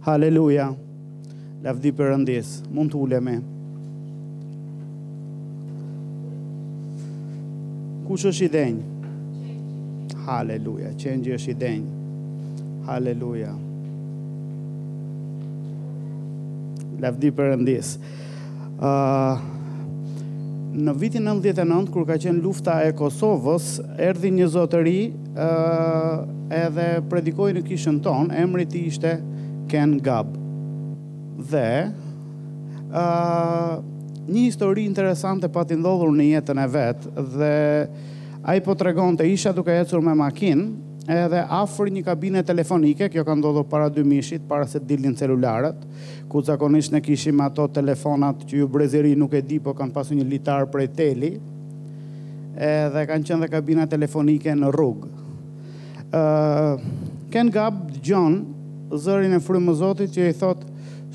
Haleluja. Lavdi Perëndisë. Mund të ulemi. Kush është i denjë? Haleluja. Qengji është i denjë. Haleluja. Lavdi Perëndisë. Uh, në vitin 99 kur ka qenë lufta e Kosovës, erdhi një zotëri ë edhe predikoi në kishën tonë, emri i tij ishte Ken Gab. Dhe ë një histori interesante pati ndodhur në jetën e vet dhe ai po tregonte isha duke ecur me makinë edhe afër një kabine telefonike, kjo ka ndodhur para dymijshit, para se të dilnin celularët. ku zakonisht ne kishim ato telefonat që ju brezi i ri nuk e di po kanë pasur një litar prej teli edhe kanë qenë dhe kabina telefonike në rrugë Ken Gab dëgjon zërin e Frymës së Zotit që i thotë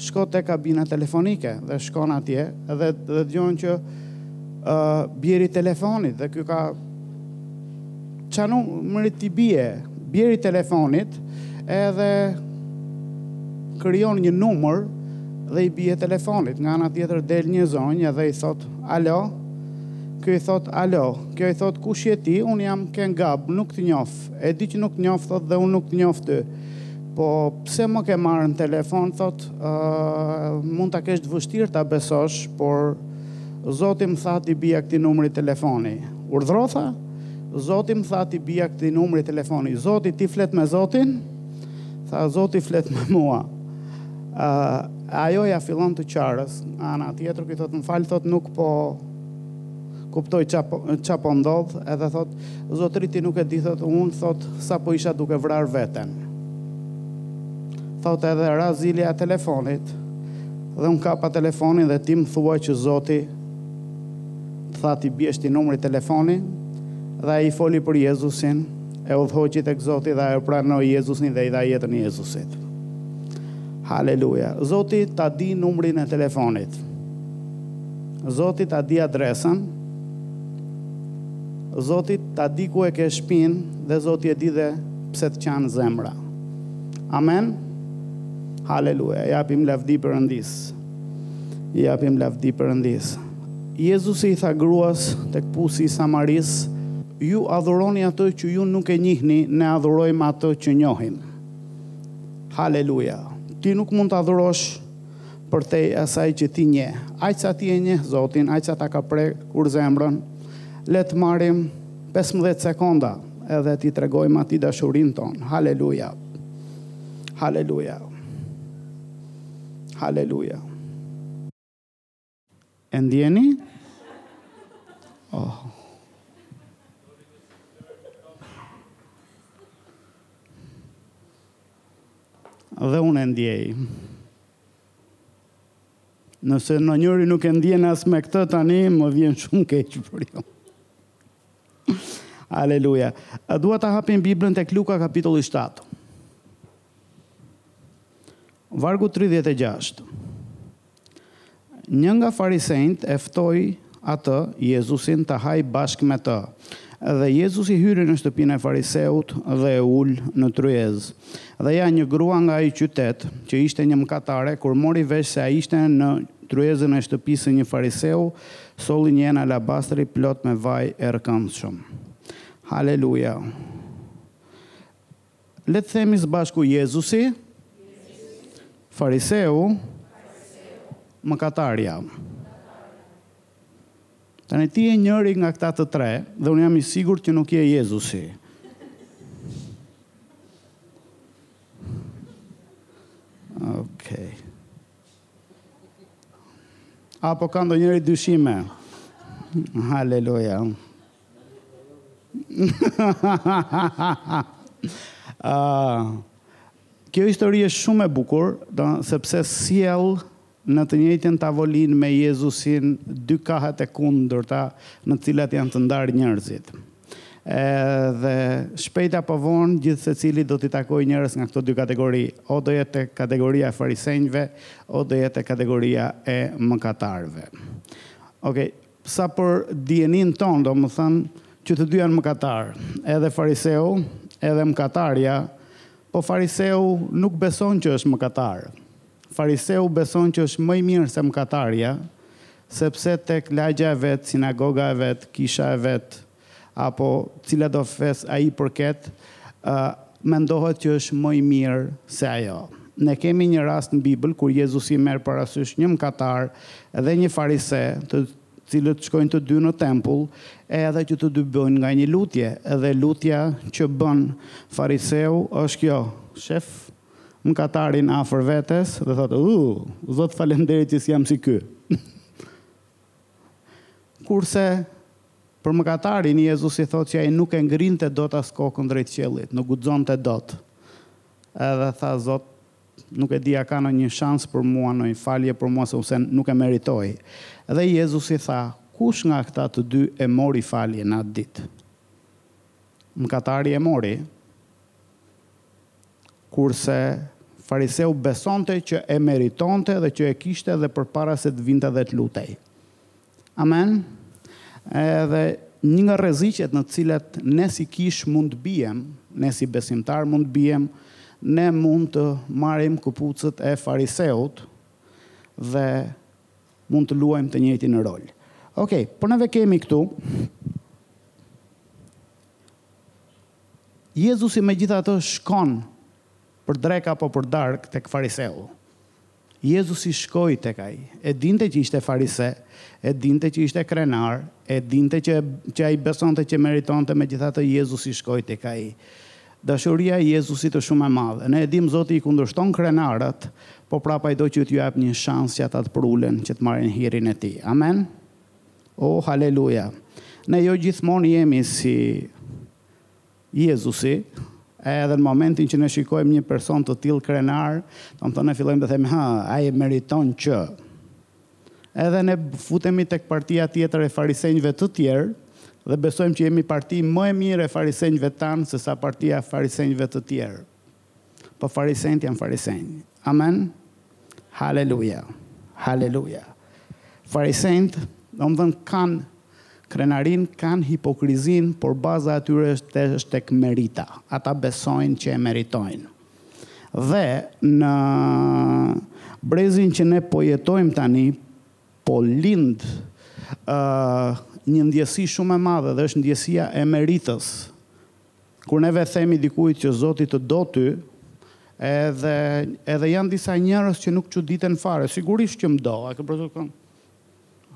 shko te kabina telefonike dhe shkon atje dhe dhe dëgjon që uh, bjeri telefonit dhe ky ka Ça numri t'i bie, bjeri telefonit edhe krijon një numër dhe i bie telefonit, nga ana tjetër del një zonjë edhe i thotë alo, ky i thotë alo, kjo i thotë kush je ti, unë jam Ken Gab, nuk të njof, e di që nuk të njof thotë dhe unë nuk të njof ty, po pse më ke marrë në telefon thotë, mund ta kesh të vështirë ta besosh, por Zoti më tha t'i bija këtij numri telefoni, urdhëro tha? Zoti më tha t'i bija këtij numri telefoni. Zoti ti flet me Zotin? Tha Zoti flet me mua. Uh, ajo ja fillon të qarës. Ana tjetër ky thotë më fal thotë nuk po kuptoj ça po, ça po ndodh edhe thotë zotëri ti nuk e di thotë unë thotë sapo isha duke vrarë veten thotë edhe ra zilja e telefonit dhe unë kapa telefonin dhe ti më thua që zoti të tha t'i biesh këtij numri telefoni dhe ai i foli për Jezusin e udhëhoqi tek Zoti dhe ajo pranoi Jezusin dhe i dha jetën Jezusit. Haleluja. Zoti ta di numrin e telefonit. Zoti ta di adresën. Zoti ta di ku e ke shpinë dhe Zoti e di dhe pse të qan zemra. Amen. Haleluja. I japim lavdi Perëndisë. I japim lavdi Perëndisë. Jezusi i tha gruas tek pusi i Samarisë, Ju adhuroni atë që ju nuk e njihni, ne adhurojmë atë që njohim. Haleluja! Ti nuk mund të adhurosh përtej asaj që ti njeh. Aq sa ti e njeh Zotin, aq sa ta ka prekur zemrën, le të marrim 15 sekonda edhe t'i tregojmë atij dashurinë tonë. Haleluja! Haleluja! Haleluja! E ndjeni? Oh. Dhe unë e ndjej. Nëse ndonjëri nuk e ndjen as me këtë tani, më vjen shumë keq për ju. Aleluja. A dua ta hapim Biblën tek Luka kapitulli 7. Vargu 36. Një nga farisenjtë e ftoi atë, Jezusin, të hajë bashkë me të. Dhe Jezusi hyri në shtëpinë e fariseut dhe u ul në tryezë. Dhe ja, një grua nga ai qytet, që ishte një mëkatare, kur mori vesh se ai ishte në tryezën e shtëpisë së një fariseu, solli një enë alabastri plot me vaj erëkëndshëm. Haleluja! Le të themi së bashku Jezusi, Fariseu, mëkatarja. Tani ti je njëri nga këta të tre dhe unë jam i sigurt që nuk je Jezusi. Okej. Apo ka ndonjëri dyshime? Haleluja. Kjo histori është shumë e bukur, do sepse sjell në të njëjtën tavolinë me Jezusin dy kahet e kundërta në të cilat janë të ndarë njerëzit. Dhe shpejt apo vonë gjithsecili do t'i takojë njërës nga këto dy kategori, o do jetë tek kategoria e farisenjve, o do jetë tek kategoria e mëkatarëve. Okej. Sa për dijeninë tonë, domethënë, që të dy janë mëkatarë, edhe fariseu, edhe mëkatarja, po fariseu nuk beson që është mëkatar. Fariseu beson që është më i mirë se mëkatarja, sepse tek lagja e vet, sinagoga e vet, kisha e vet, apo cilësdo fe ai i përket, ë mendohet që është më i mirë se ajo. Ne kemi një rast në Bibël kur Jezusi merr parasysh një mëkatar dhe një farise, të cilët shkojnë të dy në tempull, e edhe që të dy bëjnë nga një lutje, dhe lutja që bën fariseu është kjo, shef mëkatarin afër vetes dhe thotë, Ooh, Zot falemnderit që s'jam si ky. Kurse, për mëkatarin, Jezusi thotë që ai nuk e ngrinte dot as kokën drejt qiellit, nuk guxonte dot. Edhe tha, Zot, nuk e di a ka ndonjë shans për mua, ndonjë falje për mua, sepse nuk e meritoj. Dhe Jezusi tha, Kush nga këta të dy e mori faljen atë ditë? Mëkatari e mori. Kurse, Fariseu besonte që e meritonte dhe që e kishte dhe përpara se të vinte dhe të lutej. Amen? Edhe një nga rreziqet në të cilat ne si kishë mund të biem, ne si besimtarë mund të biem, ne mund të marrim këpucët e Fariseut dhe mund të luajmë të njëjtin rol. Okej, por neve kemi këtu Jezusi megjithatë shkon për drekë apo për darkë tek fariseu. Jezusi shkoi tek ai. E dinte që ishte farise, e dinte që ishte krenar, e dinte që që ai besonte që meritonte megjithatë Jezusi shkoi tek ai. Dashuria e Jezusit është shumë e madhe. Ne e dimë Zoti i kundërshton krenarët, po prapë ai do që t'ju japë një shans që ata të përulen, që të marrin hirin e tij. Amen? Oh haleluja Ne jo gjithmonë jemi si Jezusi Edhe në momentin që ne shikojmë një person të tillë krenar Domethënë ne fillojmë të themi Ha, ai e meriton që Edhe ne futemi tek partia tjetër e farisenjve të tjerë Dhe besojmë që jemi parti më e mirë e farisenjve tanë Se sa partia e farisenjve të tjerë Po farisenjtë janë farisenj. Amen. Haleluja. Haleluja. Farisenjtë, domethënë kanë krenarinë, kanë hipokrizinë, por baza e tyre është është tek merita. Ata besojnë që e meritojnë. Dhe në brezin që ne po jetojmë tani, po lind uh, një ndjesi shumë e madhe dhe është ndjesia e meritës. Kur ne i themi dikujt që Zoti të do ty, edhe edhe janë disa njerëz që nuk çuditen fare, sigurisht që më do, a ke parasysh kënd?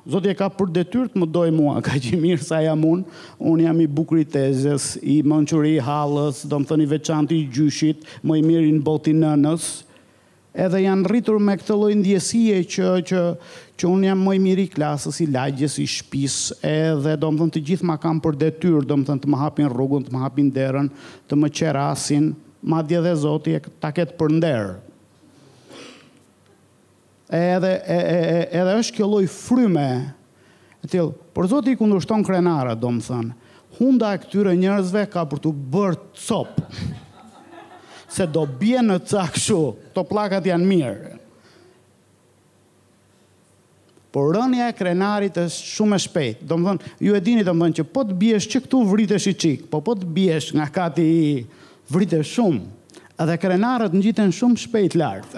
Zoti e ka për detyrë të më dojë mua, kaq i mirë sa jam unë, unë jam i bukuri i tezes, i mençuri i hallës, domethënë i veçanti i gjyshit, më i miri në botë i nënës, Edhe janë rritur me këtë lloj ndjesie që që që unë jam më i miri i klasës, i lagjes, i shpisë, edhe domethënë të gjithë ma kanë për detyrë domethënë të më hapin rrugën, të më hapin derën, të më qerasin, madje dhe Zoti le ta ketë për nder. Edhe e e e edhe është kjo lloj fryme E tillë. Por Zoti i kundërshton krenarët, domthënë, hunda e këtyre njerëzve ka për t'u bërë copë. Se do bien ca kështu, këto pllakat janë mirë. Por rënia e krenarit është shumë e shpejtë. Domthon, ju e dini domthon që po të biesh që këtu vritesh i çik, po po të biesh nga kati vritesh shumë. Edhe krenarët ngjiten shumë shpejt lart.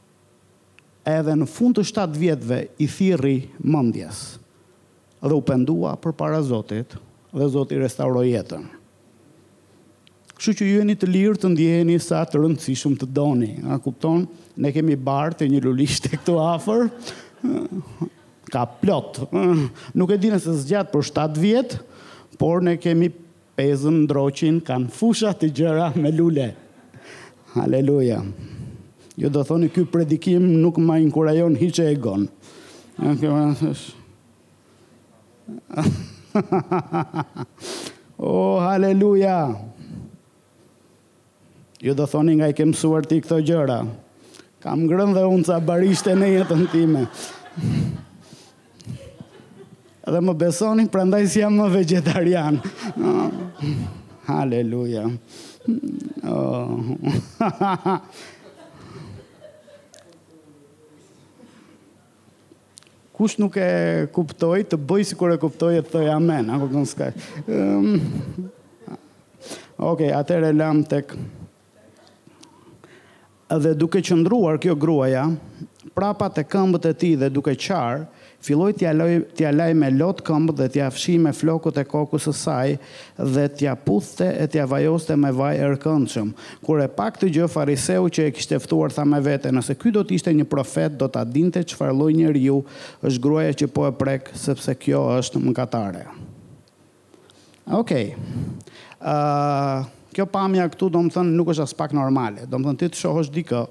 Edhe në fund të shtatë vjetëve i thirri mëndjes dhe u pendua përpara Zotit dhe Zoti i restauroi jetën. Kështu që ju jeni të lirë të ndjeheni sa të rëndësishëm të doni. A kupton? Ne kemi bar te një lulishte këtu afër. Ka plot. Nuk e di nëse zgjat për shtatë vjet, por ne kemi Pezën, Ndroqin kanë fusha të gjëra me lule. Haleluja. Ju do thoni ky predikim nuk ma inkurajon hiç egon. oh, haleluja. Ju do thoni nga i ke mësuar ti këto gjëra. Kam ngrënë dhe unë ca barishte në jetën time. Dhe më besoni, prandaj s'jam më vegjetarian. Haleluja. Oh. Kush nuk e kuptoi, të bëjë sikur e kuptoi e të thojë amen, a kupton s'ka. Um, ok, atëre lamë tek dhe duke qëndruar kjo gruaja prapa te këmbët e tij dhe duke qarë, filloi t'ia lajë me lot këmbët dhe t'ia fshijë me flokët e kokës së saj, dhe t'ia puthte e t'ia vajoste me vaj erëkëndshëm. Kur e pa këtë gjë, fariseu që e kishte ftuar tha me vete, Nëse ky do të ishte një profet, do ta dinte çfarë lloj njeriu është gruaja që po e prek, sepse kjo është mëkatare. Okej. Ëh, kjo pamja këtu, domethënë, nuk është aspak normale. Domethënë, ti të shohësh dikë,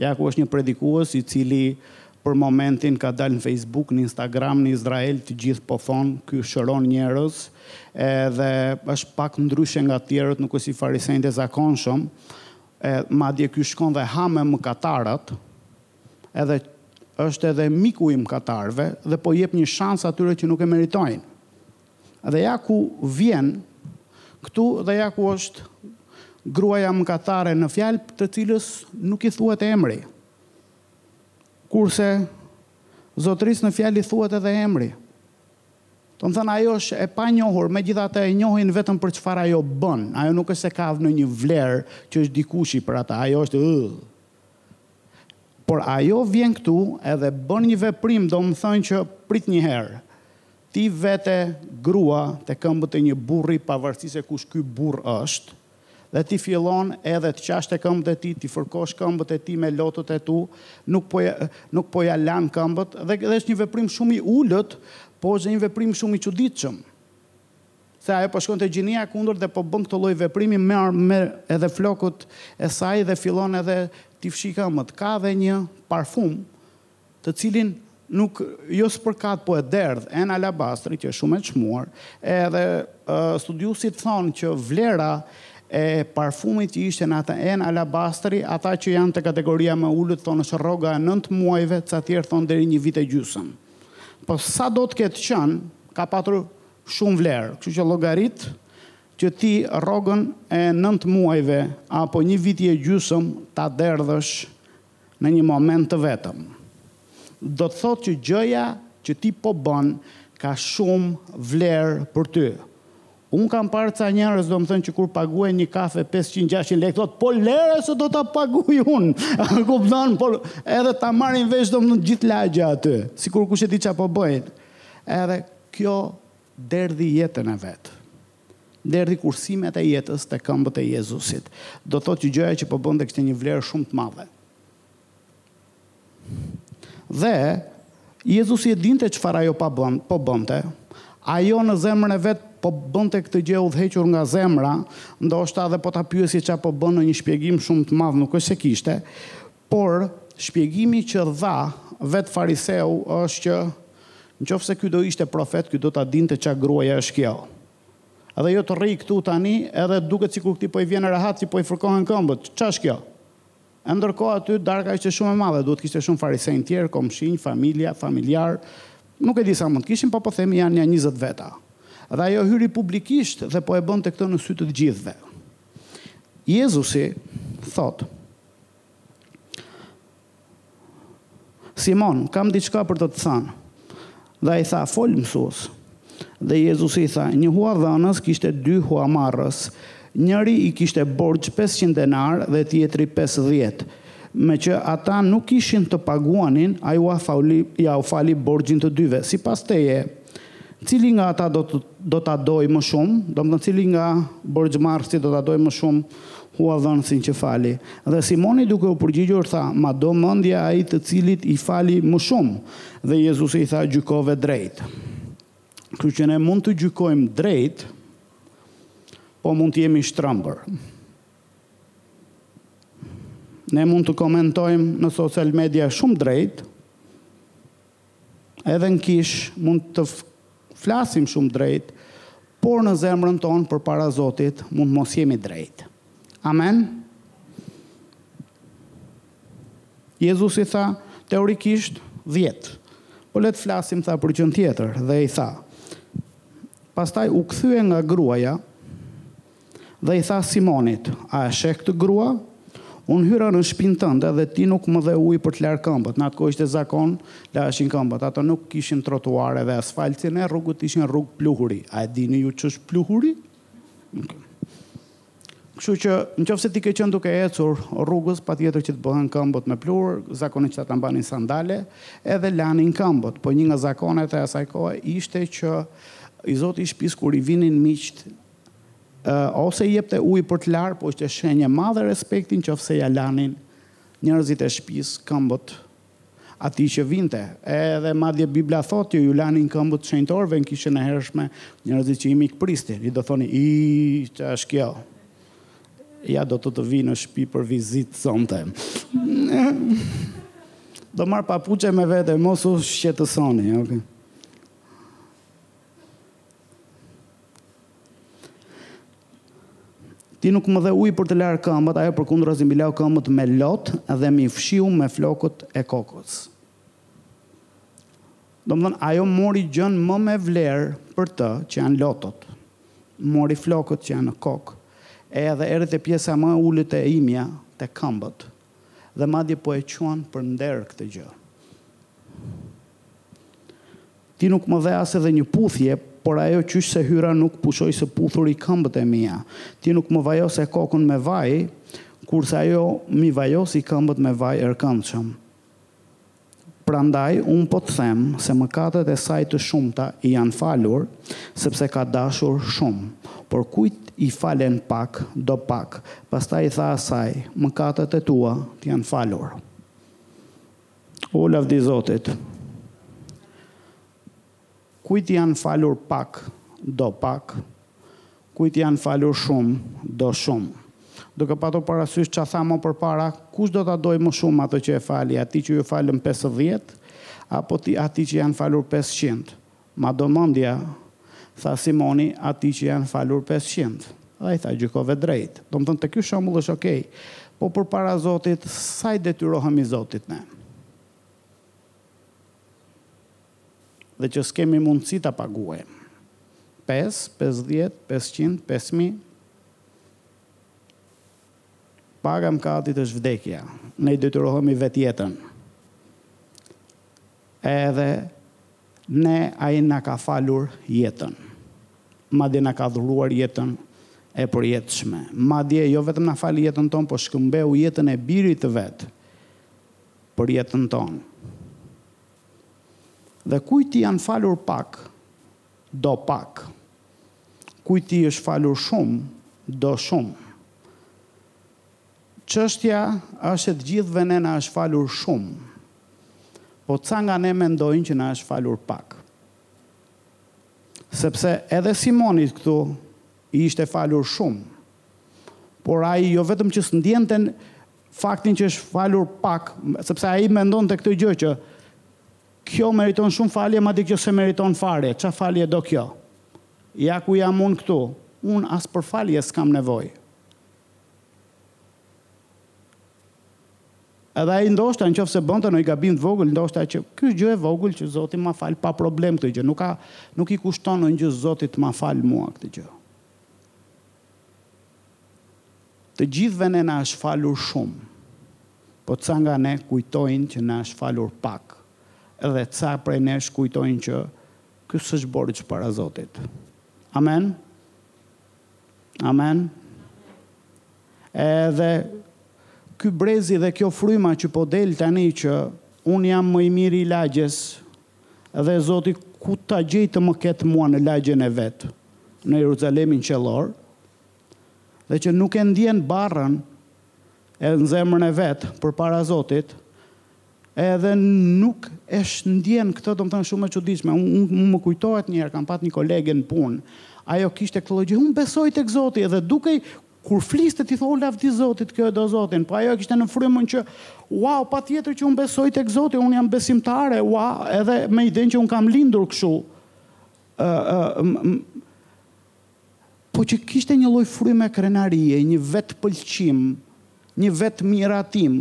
Ja ku është një predikues i cili për momentin ka dalë në Facebook, në Instagram, në Izrael të gjithë po thonë ky shëron njerëz edhe është pak ndryshe nga të tjerët, nuk është si farisenjtë e zakonshëm, e, madje ky shkon dhe ha me mëkatarët, edhe është edhe miku i mëkatarëve dhe po u jep një shans atyre që nuk e meritojnë. Dhe ja ku vjen këtu dhe ja ku është gruaja mëkatare në fjalë të cilës nuk i thuhet emri. Kurse zotërisë në fjalë i thuhet edhe emri. Domethënë ajo është e panjohur, megjithatë e njohin vetëm për çfarë ajo bën. Ajo nuk është se ka ndonjë vlerë që është dikushi për ata, ajo është ëh. Por ajo vjen këtu edhe bën një veprim domthënë që prit një herë ti vete grua te këmbët e një burri pavarësisht se kush ky burrë është dhe ti fillon edhe të qash te këmbët e tij t'i fërkosh këmbët e tij me lotët e tu nuk po nuk po ia lan këmbët dhe është një veprim shumë i ulët por është dhe një veprim shumë i çuditshëm. Se ajo po shkon te gjinia e kundërt dhe po bën këtë lloj veprimi me me edhe flokët e saj dhe fillon edhe t'i fshijë këmbët. Ka edhe një parfum të cilin nuk jo spërkat po e derdh enë alabastri që është shumë e çmuar edhe studiuesit thonë që vlera e parfumit që ishte në atë enë alabastri ata që janë te kategoria më e ulët thonë është rroga e nëntë muajve ca tjerë thonë deri një vit e gjysëm. Po sa do të ketë qenë, ka patur shumë vlerë, kështu që llogarit që ti rrogën e nëntë muajve apo një viti e gjysëm ta derdhësh në një moment të vetëm. Do të thotë që gjëja që ti po bën ka shumë vlerë për ty. Unë kam parë ca njerëz domethënë që kur paguajnë një kafe 500-600 lekë thotë po lere se do ta paguaj unë. Kupton? Po edhe ta marrin vesh domethënë gjithë lagja aty, sikur kush e di çfarë po bëjnë. Edhe kjo derdhi jetën e vet. Derdhi kursimet e jetës te këmbët e Jezusit. Do thotë që gjëja që po bënte kishte një vlerë shumë të madhe. Dhe, Jezusi e dinte çfarë ajo po bën, po bënte. Ajo në zemrën e vet po bënte këtë gjë e udhëhequr nga zemra, ndoshta edhe po ta pyesje ça po bën një shpjegim shumë të madh nuk është se kishte, por shpjegimi që dha vetë fariseu është që nëqoftëse ky do ishte profet ky do ta dinte ça gruaje është kjo. Edhe jo të rrijë këtu tani edhe duket sikur këtij po i vjen rehat si po i fërkohen këmbët, ç'është kjo? E ndërkohë aty darka ishte shumë e madhe, duhet të kishte shumë farisenj tjerë, komshinj, familja, familjarë, nuk e di sa mund të kishte, po po themi janë nja njëzet veta. Dhe ajo hyri publikisht dhe po e bënte këtë në sy të të gjithëve. Jezusi thotë, Simon, kam diçka për të të thënë. Dhe ai tha, Fol, mësues. Dhe Jezusi i tha, Një huadhënës kishte dy huamarrës. Njëri i kishte borxh pesëqind denarë dhe tjetri pesëdhjetë. Meqë ata nuk kishin të paguanin, ai ua, u fali borxhin të dyve, sipas teje. Cili nga ata do ta dojë më shumë, domethënë cili nga borxhmarrësit do ta dojë më shumë huadhënësin që fali? Dhe Simoni duke u përgjigjur tha, Ma do mendja ai të cilit i fali më shumë. Dhe Jezusi i tha, Gjykove drejt. Kështu që ne mund të gjykojmë drejt, po mund të jemi shtrëmbër. Ne mund të komentojmë në social media shumë drejt, Edhe në kishë mund të flasim shumë drejt, por në zemrën tonë përpara Zotit mund të mos jemi drejt. Amen? Jezusi i tha, teorikisht, dhjetë. Po le të flasim tha për gjën tjetër dhe i tha. Pastaj u kthye nga gruaja Dhe i tha Simonit, A e sheh këtë grua? Unë hyra në shpinë tënde dhe ti nuk më dhe ujë për të larë këmbët. Në atë kohë ishte zakon, laheshin këmbët. Ato nuk kishin trotuare dhe asfalt si ne, rrugët ishin rrugë pluhuri. A e dini ju ç'është pluhuri? Kështu që, në qoftë ti ke qenë duke ecur rrugës, patjetër që të bëhen këmbët me pluhur, zakonisht ata mbanin sandale, edhe lanin këmbët. Po një nga zakonet e asaj kohe ishte që i zoti i shpisë kur i vinin miqtë, Ose i jepte ujë për të larë po ishte shenjë e madhe respekti nëqoftëse ia lanin njerëzit e shpisë këmbët atij që vinte. Edhe madje Bibla thotë që ju lanin këmbët shenjtorëve në kishën e hershme njerëzit që i mikprisnin. Ju do thoni, iih, ç'është kjo? Ja do të të vijë në shpi për vizitë sonte. Do marr papuçe me vete, mos u shqetësoni, ok? Ti nuk më dhe ujë për të larë këmbët, ajo përkundrazi m'i lau këmbët me lot dhe m'i fshiu me flokët e kokës. Domethënë, ajo mori gjënë më me vlerë për të, që janë lotët. Mori flokët që janë në kokë, e edhe erdhi te pjesa më e ulët e imja, te këmbët. Dhe madje po e quan për nder këtë gjë. Ti nuk më dhe as edhe një puthje, por ajo qysh se hyra nuk pushoi së puthuri këmbët e mia. Ti nuk më vajose kokën me vaj, kurse ajo m'i vajosi këmbët me vaj erkëndshëm. Prandaj unë po të them se mëkatet e saj të shumta i janë falur, sepse ka dashur shumë. Por kujt i falen pak, do pak, pastaj i tha asaj, mëkatet e tua të janë falur. O lavdi Zotit. Kujt i janë falur pak, do pak, kujt i janë falur shumë, do shumë. Duke patur parasysh ça tha më përpara, kush do ta dojë më shumë atë që e fali, atij që iu falën pesëdhjetë, apo ti, atij që janë falur pesëqind? Ma do mëndja, tha Simoni atij që janë falur pesëqind. Dhe i tha, Gjykove drejt. Domethënë te ky shembull është ok, po përpara Zotit, sa i detyrohemi Zotit ne? Dhe që s'kemi mundësi ta paguajmë. Pesë, pesëdhjetë, pesëqind, pesë mijë? Paga e mëkatit është vdekja. Ne i detyrohemi vetë jetën. Edhe ne ai na ka falur jetën. Madje na ka dhuruar jetën e përjetshme. Madje jo vetëm na fali jetën tonë, por shkëmbeu jetën e Birit të Vet për jetën tonë. Dhe kujt i janë falur pak, do pak. Kujt i është falur shumë, do shumë. Çështja është se të gjithëve ne na është falur shumë, po ca nga ne mendojnë që na është falur pak. Sepse edhe Simonit këtu i ishte falur shumë, por ai jo vetëm që s'ndjente faktin që është falur pak, sepse ai mendonte këtë gjë që kjo meriton shumë falje, madje kjo s'e meriton fare, ça falje do kjo? Ja ku jam unë këtu, unë as për falje s'kam nevojë. Edhe ai ndoshta në qoftë se bënte ndonjë gabim të vogël ndoshta që ky është gjë e vogël që Zoti ma fal pa problem këtë gjë nuk ka nuk i kushton ndonjë gjë Zotit të ma fal mua këtë gjë. Të gjithëve ne na është falur shumë po ca nga ne kujtojnë që na është falur pak dhe ca prej nesh kujtojnë që kjo s'është borxh para Zotit. Amen. Amen. Edhe ky brezi dhe kjo fryma që po del tani që unë jam më i miri i lagjes dhe Zoti ku ta gjej të më ketë mua në lagjen e vet në Jeruzalemin qiellor dhe që nuk e ndjen barrën e në zemrën e vet përpara Zotit Edhe nuk e ndjen këtë, domethënë shumë e çuditshme. Unë më kujtohet një herë kam pat një kolege në punë, ajo kishte këtë lloj gjëje, unë besoj tek Zoti dhe dukej kur fliste të thoje lavdi Zotit kjo e do Zotin, po ajo e kishte në frymën që uau patjetër që unë besoj tek Zoti, unë jam besimtare, ua, edhe me idenë që unë kam lindur kështu. Ë Po që kishte një lloj fryme krenarie, një vetëpëlqim, një vetëmiratim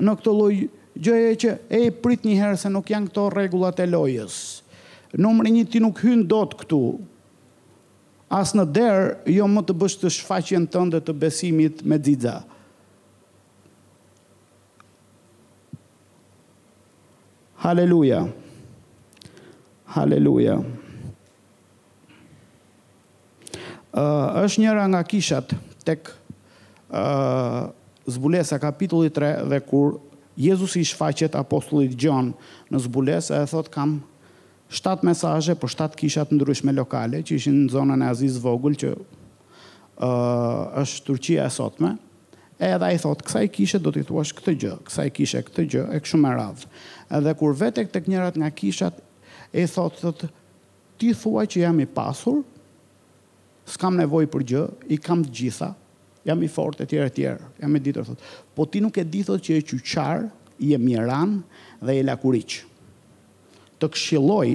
në këtë lloj gjëje, që, ej, prit një herë se nuk janë këto rregullat e lojës. Numri një ti nuk hyn dot këtu. As në derë, jo më të bësh këtë shfaqjen tënde të besimit me xixa. Haleluja. Haleluja. Është njëra nga kishat tek Zbulesa kapitulli tre dhe kur Jezusi i shfaqet apostullit Gjon në zbulesë e thotë kam shtatë mesazhe për shtatë kisha të ndryshme lokale që ishin në zonën e Azisë Vogël që është Turqia e sotme edhe ai thotë kësaj kishe do t'i thuash këtë gjë kësaj kishe këtë gjë e kështu me radhë dhe kur vete tek njërat nga kishat i thotë Ti thua që jam i pasur, s'kam nevojë për gjë, i kam të gjitha, jam i fortë etj etj, jam i ditur thotë. Po ti nuk e di thotë që je qyqar, je mjeran dhe je lakuriq. Të këshilloj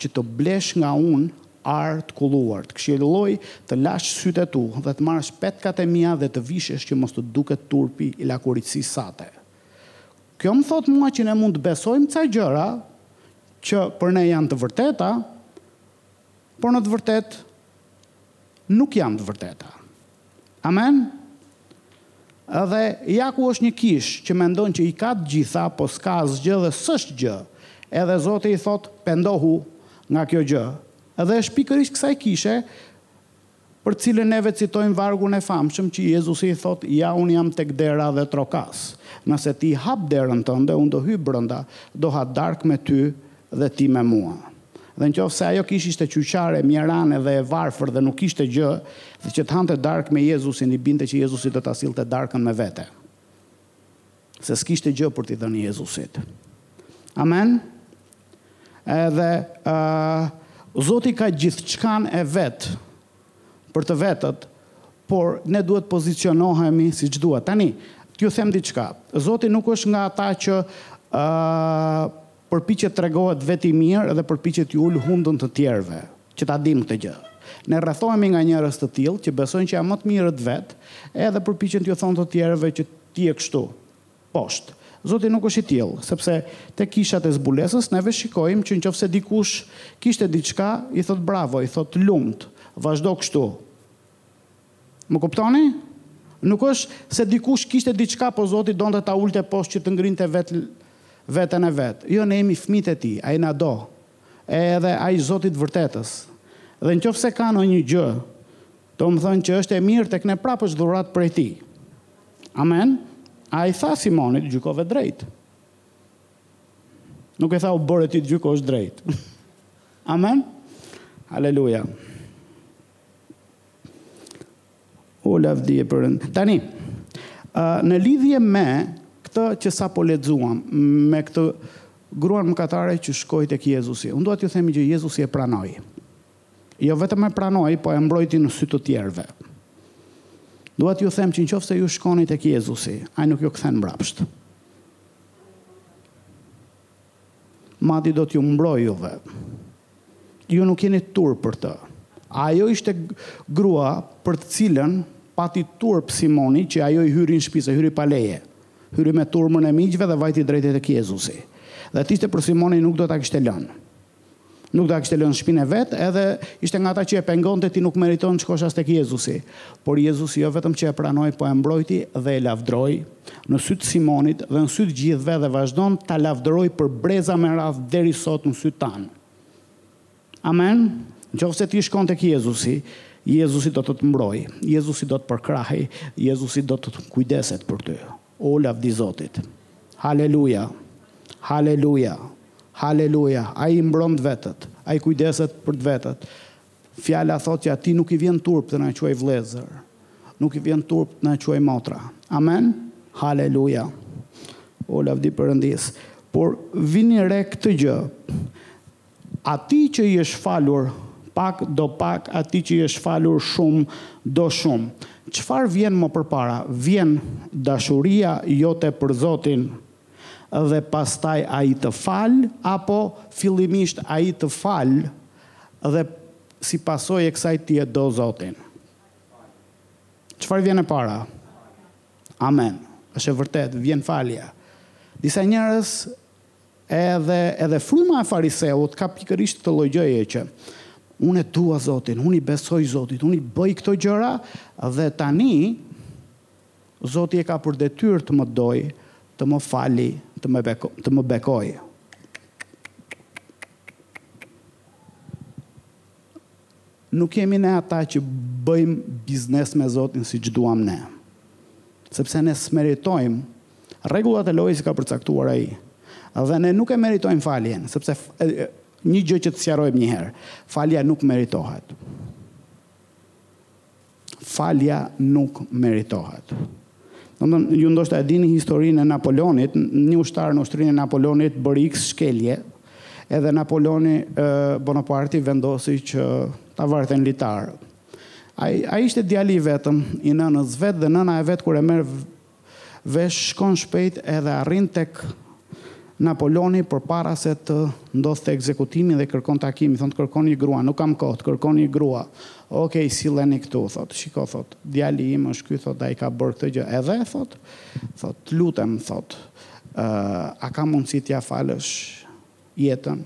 që të blesh nga unë ar të kulluar, të këshilloj të lash sytë e tu dhe të marrësh petkat e mia dhe të vishesh që mos të duket turpi i lakuriqësisë sate. Kjo më thotë mua që ne mund të besojmë ca gjëra që për ne janë të vërteta, por në të vërtetë nuk janë të vërteta. Amen? Edhe ja ku është një kishë që mendon që i ka të gjitha, po s'ka asgjë dhe s'është gjë. Edhe Zoti i thotë, pendohu nga kjo gjë. Edhe është pikërisht kësaj kishe Për të cilën neve citojmë vargun e famshëm që Jezusi i thotë, Ja unë jam tek dera dhe trokas. Nëse ti hap derën tënde, unë do hyj brenda, do ha darkë me ty dhe ti me mua. Dhe nëqoftëse ajo kish ishte qyqare, mjerane dhe e varfër dhe nuk ishte gjë, dhe që të hante darkë me Jezusin, i binte që Jezusi do ta sillte darkën me vete. Se s'kishte gjë për t'i dhënë Jezusit. Amen? Edhe uh, Zoti ka gjithçkanë e vet për të vetët, por ne duhet pozicionohemi siç duhet. Tani, t'ju them diçka, Zoti nuk është nga ata që uh, përpiqet të tregohet vetë i mirë dhe përpiqet t'ju ulë hundën të tjerëve. Që ta dimë këtë gjë. Ne rrethohemi nga njerëz të tillë që besojnë që janë më të mirët vetë edhe përpiqen t'iu thonë të tjerëve që ti je kështu, poshtë. Zoti nuk është i tillë, sepse te kishat e zbulesës neve shikojmë që nëqoftëse dikush kishte diçka, i thotë bravo, i thotë lumtë, vazhdo kështu. Më kuptoni? Nuk është se dikush kishte diçka po Zoti donte ta ulte poshtë që të ngrinte vetë veten e vet. Jo, ne jemi fëmijët e Tij, Ai na do, e edhe ai zoti i të vërtetës. Dhe nëqoftëse ka ndonjë gjë, domethënë që është e mirë tek ne prapë është dhuratë prej tij. Amen? Ai i tha Simonit, gjykove drejt. Nuk i tha u bëre ti të gjykosh drejt. Amen? Aleluja. O lavdi Perënd. Tani, në lidhje me këtë që sapo lexuam, me këtë gruan mëkatare që shkoi tek Jezusi. Unë dua t'ju them që Jezusi e pranoi. Jo vetëm e pranoi, po e mbrojti në sy të të tjerëve. Dua t'ju them që nëqoftëse ju shkoni tek Jezusi, ai nuk ju kthen mbrapsht. Madje do t'ju mbrojë juve. Ju nuk jeni turp për të. Ajo ishte grua për të cilën pati turp Simoni që ajo i hyri në shpi, se hyri pa leje. Hyri me turmën e miqve dhe vajti drejt e tek Jezusi. Dhe të ishte për Simonin nuk do ta kishte lënë. Nuk do ta kishte lënë në shpinë e vet, edhe ishte nga ata që e pengonte ti nuk meriton të shkosh as tek Jezusi. Por Jezusi jo vetëm që e pranoi, po e mbrojti dhe e lavdëroi në sy të Simonit dhe në sy të gjithëve dhe vazhdon ta lavdërojë për breza me radhë deri sot në sytë tanë. Amen. Nëqoftëse ti shkon tek Jezusi, Jezusi do të të mbrojë, Jezusi do të përkrahi, Jezusi do të kujdeset për ty. O lavdi Zotit! Haleluja! Haleluja! Haleluja! Ai i mbron të vetët. Ai kujdeset për të vetët. Fjala thotë që atij nuk i vjen turp të na quajë vëllezër. Nuk i vjen turp të na quajë motra. Amen? Haleluja! O lavdi Perëndisë! Por vini re këtë gjë. Atij që i është falur pak do pak atij që i është falur shumë do shumë. Çfarë vjen më përpara? Vjen dashuria jote për Zotin dhe pastaj ai të fal apo fillimisht ai të fal dhe si pasojë e kësaj ti e do Zotin? Çfarë vjen e para? Amen. Është e vërtetë, vjen falja. Disa njerëz Edhe, edhe fryma e fariseut ka pikërisht këtë lloj gjëje që, Unë e dua Zotin, unë i besoj Zotit, unë i bëj këto gjëra dhe tani Zoti e ka për detyrë të më dojë, të më fali, të më, të më bekojë. Nuk jemi ne ata që bëjmë biznes me Zotin siç duam ne. Sepse ne s'meritojmë rregullat e lojës i ka përcaktuar ai. Dhe ne nuk e meritojmë faljen, sepse një gjë që ta sqarojmë njëherë, falja nuk meritohet. Falja nuk meritohet. Domethënë, ju ndoshta e dini historinë e Napoleonit, një ushtar në ushtrinë e Napoleonit bëri X shkelje, edhe Napoleoni e, Bonaparti vendosi që ta varte në litar. Ai ai ishte djali i vetëm i nënës së vet dhe nëna e vet kur e merr vesh shkon shpejt edhe arrin tek Napoloni përpara se të ndodhte ekzekutimi dhe kërkon takim, i thonë të kërkon një grua, nuk kam kohë, të kërkon një grua. Okej, silleni këtu, thotë, shiko, thotë, djali im është ky, thotë, ai ka bërë këtë gjë. Edhe, thotë, thotë, të lutem, thotë, a ka mundësi t'ia falësh jetën?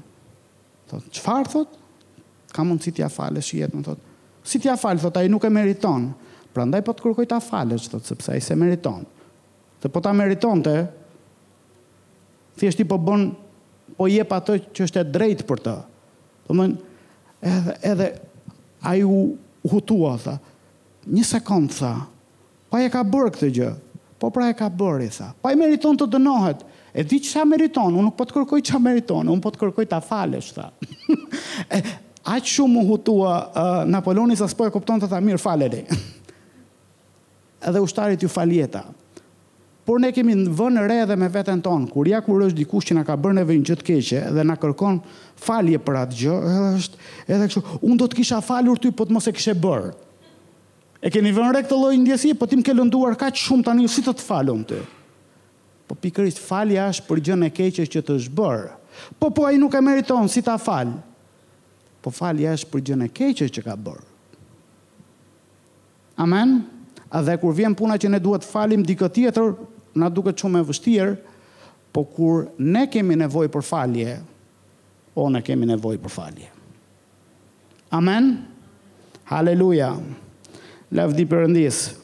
Thotë, çfarë, thotë, Ka mundësi t'ia falësh jetën, thotë. Si t'ia fal, thotë, ai nuk e meriton. Prandaj po të kërkoj ta falësh, thotë, sepse ai s'e meriton. Se po ta meritonte, thjesht ti po bën, po jep atë që është e drejtë për të. Domethënë, edhe edhe ai u hutua, tha. Një sekond, tha. Po ai e ka bërë këtë gjë. Po pra e ka bërë, i tha. Po ai meriton të dënohet. E di çfarë meriton, unë nuk po të kërkoj çfarë meriton, unë po të kërkoj ta falësh, tha. Aq shumë u hutua Napoloni sa s'po e kuptonte, tha mirë, faleni. Edhe ushtarit iu fal jeta. Por ne kemi vënë re edhe me veten tonë, kur ja kur është dikush që na ka bërë neve një gjë të keqe dhe na kërkon falje për atë gjë, është edhe kështu, unë do të të kisha falur ty po të mos e kishe bërë. E keni vënë re këtë lloj ndjesie, po ti më ke lënduar kaq shumë tani si të të fal unë ty. Po pikërisht falja është për gjënë e keqe që të është bërë. Po po ai nuk e meriton, si ta fal? Po falja është për gjënë e keqe që ka bërë. Amen. A dhe kur vjen puna që ne duhet të falim dikë tjetër, na duket shumë e vështirë, po kur ne kemi nevojë për falje, o ne kemi nevojë për falje. Amen? Haleluja! Lavdi Perëndisë!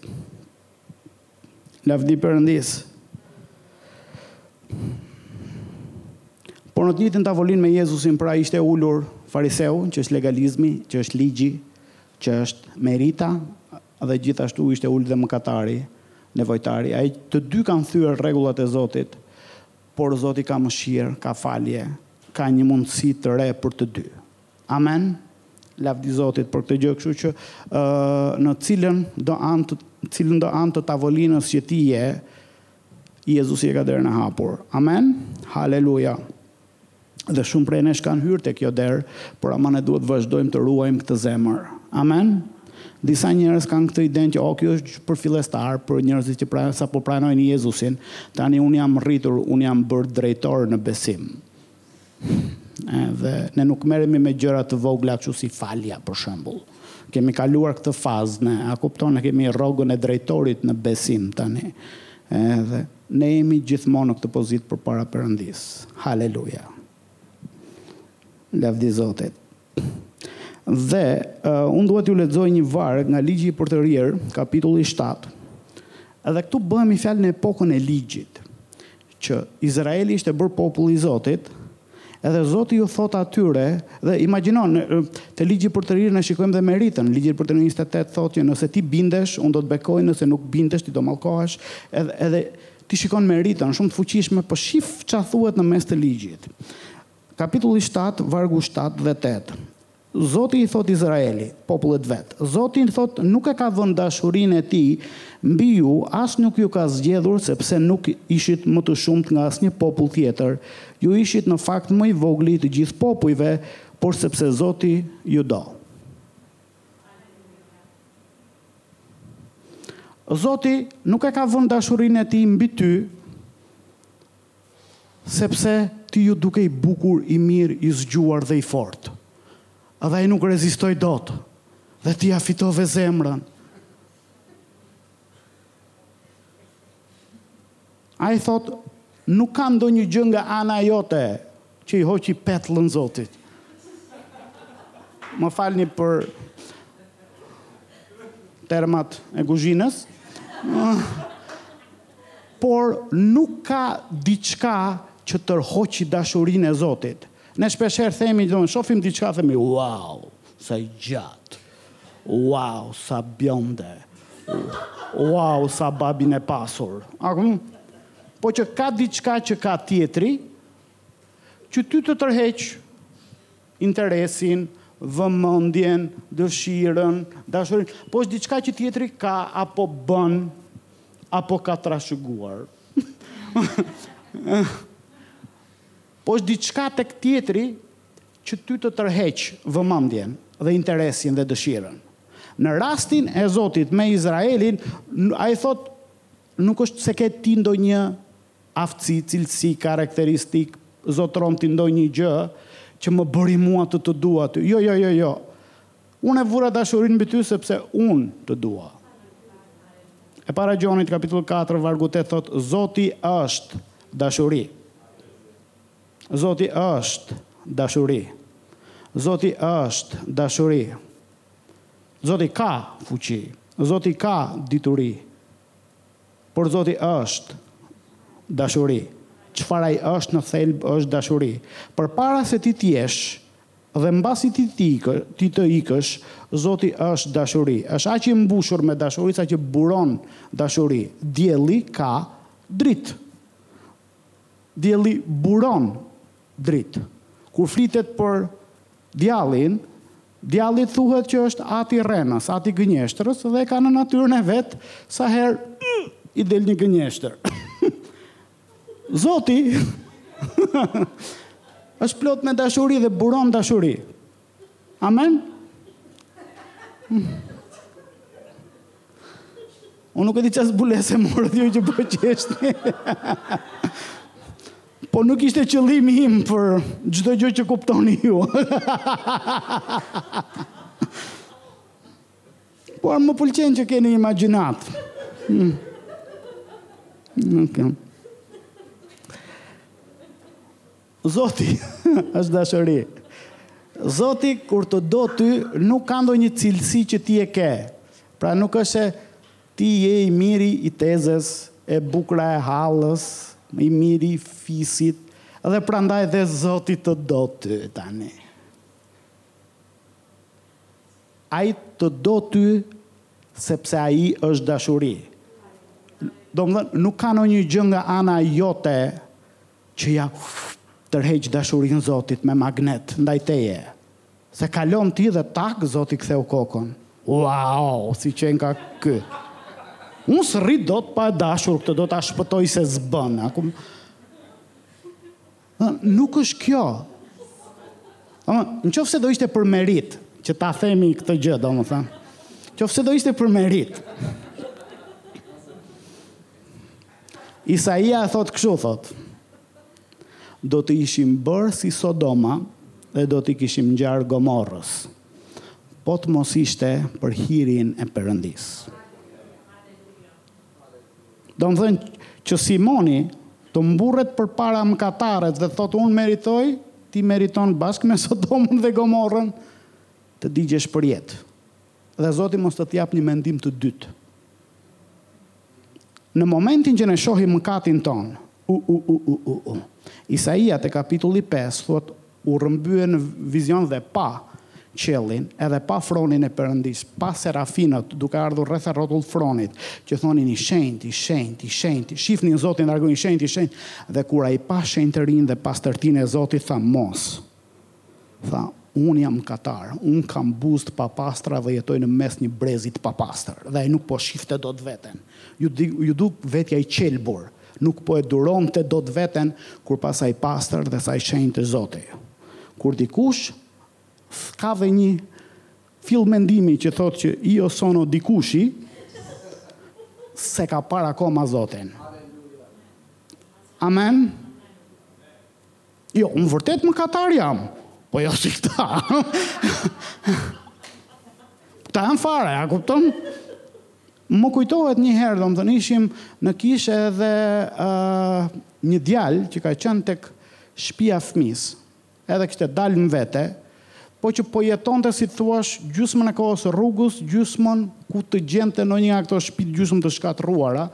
Lavdi Perëndisë! Por në të njëjtën tavolinë me Jezusin, pra ishte ulur fariseu, që është legalizmi, që është ligji, që është merita, dhe gjithashtu ishte ulur dhe mëkatari, nevojtari. Ai të dy kanë thyer rregullat e Zotit. Por Zoti ka mëshirë, ka falje, ka një mundësi të re për të dy. Amen? Lavdi Zotit për këtë gjë, kështu që në cilëndo anë, në cilëndo anë të tavolinës që ti je, Jezusi e ka derën e hapur. Amen? Haleluja. Dhe shumë prej nesh kanë hyrë te kjo derë, por ama ne duhet të vazhdojmë të ruajmë këtë zemër. Amen? Disa njerëz kanë këtë idenë që oh ky është për fillestarë, për njerëzit që pra, sapo pranojnë Jezusin. Tani unë jam rritur, unë jam bërë drejtor në besim. Dhe ne nuk merremi me gjëra të vogla kështu si falja për shembull. Kemi kaluar këtë fazë ne, a kupton, ne kemi rrogën e drejtorit në besim tani. Edhe Ne jemi gjithmonë në këtë pozitë përpara Perëndisë. Haleluja! Lavdi Zotit! Dhe unë dua t'ju lexoj një varg nga Ligji i Përtërirë, kapitulli 7. Edhe këtu bëhet fjalë në epokën e Ligjit, që Izraeli ishte bërë popull i Zotit, Edhe Zoti ju thotë atyre, dhe imagjino, në, te Ligji i Përtërirë ne shikojmë dhe meritën. Ligji i Përtërirë 28 thotë që nëse ti bindesh, unë do të bekoj, nëse nuk bindesh, ti do mallkohesh, edhe, edhe ti shikon meritën, shumë të fuqishme, po shif ç'a thuhet në mes të ligjit. Kapitulli 7, vargu 7 dhe 8. Zoti i thotë Izraelit, popullit vet, Zoti thotë nuk e ka vënë dashurinë e tij mbi ju, as nuk ju ka zgjedhur, sepse nuk ishit më të shumtë nga asnjë popull tjetër, ju ishit në fakt më i vogli i të gjithë popujve, por sepse Zoti ju do. Zoti nuk e ka vënë dashurinë e tij mbi ty, Sepse ti iu duke i bukur, i mirë, i zgjuar dhe i fortë. Dhe ai nuk rezistoi dot, dhe ti ia fitove zemrën. Ai thotë, Nuk ka ndonjë gjë nga ana jote Që i hoqi petllën zotit. Më falni për termat e kuzhinës. Por nuk ka diçka që tërhoqi dashurinë e Zotit. Ne shpeshherë themi, domethënë shofim diçka themi, wow, sa i gjatë. Wow, sa bjonde. Wow, sa babin e pasur. A kupton? Po që ka diçka që ka tjetri, Që ty të tërheq interesin, vëmendjen, dëshirën, dashurinë, po është diçka që tjetri ka apo bën, apo ka trashëguar. Po është diçka tek tjetri që ty të tërheq vëmendjen dhe interesin dhe dëshirën. Në rastin e Zotit me Izraelin, ai thotë nuk është se ke ti ndonjë Aftësi, cilësi, karakteristikë, zotëron ti ndonjë gjë që më bëri mua të të dua ty. Jo, jo, jo, jo. Unë e vura dashurinë mbi ty sepse unë të dua. E para Gjonit kapitull katër vargu tetë thotë Zoti është dashuri. Zoti është dashuri. Zoti është dashuri. Zoti ka fuqi. Zoti ka dituri. Por Zoti është Dashuri. Çfarë Ai është në thelb është Dashuri. Përpara se ti të jesh dhe mbasi ti ti ti të ikësh, Zoti është Dashuri. Është aq i mbushur me Dashuri sa që buron Dashuri. Dielli ka dritë. Dielli buron dritë. Kur flitet për Djallin, Djalli thuhet që është at i rrenës, at i gënjeshtrës dhe e ka në natyrën e vet sa herë i del një gënjeshtër. Zoti është plot me dashuri dhe buron dashuri. Amen? Unë nuk e di ça zbulese morët ju që po qeshni. po nuk ishte qëllimi im por çdo gjë që kuptoni ju. Por më pëlqen që keni imagjinatë. Hmm. Nuk jam. Zoti është dashuri. Zoti kur të do ty nuk ka ndonjë cilësi që ti e ke. Pra nuk është se ti je i miri i tezes, e bukura e hallës, i miri i fisit dhe prandaj dhe Zoti të do ty tani. Ai të do ty sepse ai është dashuri. Domethënë nuk ka ndonjë gjë nga ana jote që ja tërheq dashurinë Zotit me magnet ndaj teje se kalon ti dhe tak Zoti ktheu kokën uaoo si qenka ky unë s'rri dot pa e dashur këtë do ta shpëtoj se s'bën aku nuk është kjo në qoftë se do ishte për meritë që ta themi këtë gjë domethënë qoftë se do ishte për meritë Isaia e thotë kështu thotë, Do të ishim bërë si Sodoma dhe do t'i kishim ngjarë Gomorrës, po të mos ishte për hirin e Perëndisë. Domethënë që Simoni të mburret përpara mëkatares dhe thotë unë meritoj, ti meriton bashkë me Sodomën dhe Gomorrën të digjesh përjetë. Dhe Zoti mos të të japë një mendim të dytë. Në momentin që ne shohim mëkatin tonë, u u u u u u. Isaia te kapitulli 5 thotë u rrëmbye në vizion dhe pa qiellin, edhe pa fronin e Perëndisë, pa serafinët duke ardhur rreth e rrotull fronit, që thonin i shenjtë, i shenjtë, i shenjtë, shihnin Zotin largojnë i shenjtë, i shenjtë, dhe kur ai pa shenjtërinë dhe pastërtinë e Zotit tha mos. Tha, Unë jam mëkatar, unë kam buzë të papastra dhe jetoj në mes një brezi të papastër. Dhe ai nuk po shifte dot veten. Iu, iu duk vetja i qelbur. Nuk po e duronte dot veten kur pa sa i pastër dhe sa i shenjtë është Zoti. Kur dikush ka dhe një fill mendimi që thotë që io sono dikushi, s'e ka parë akoma Zotin. Amen? Jo, unë vërtet mëkatar jam, po jo si këta. këta janë fare, a kupton? Më kujtohet një herë, domethënë, ishim në kishë edhe uh, një djalë që ka qënë tek shpia e fmijës, edhe kishte dalë në vete, Po që po jetonte si të thuash gjysmën e kohës rrugës, gjysmën ku të gjente ndonjë nga këto shpitë gjysmë të shkatërruara,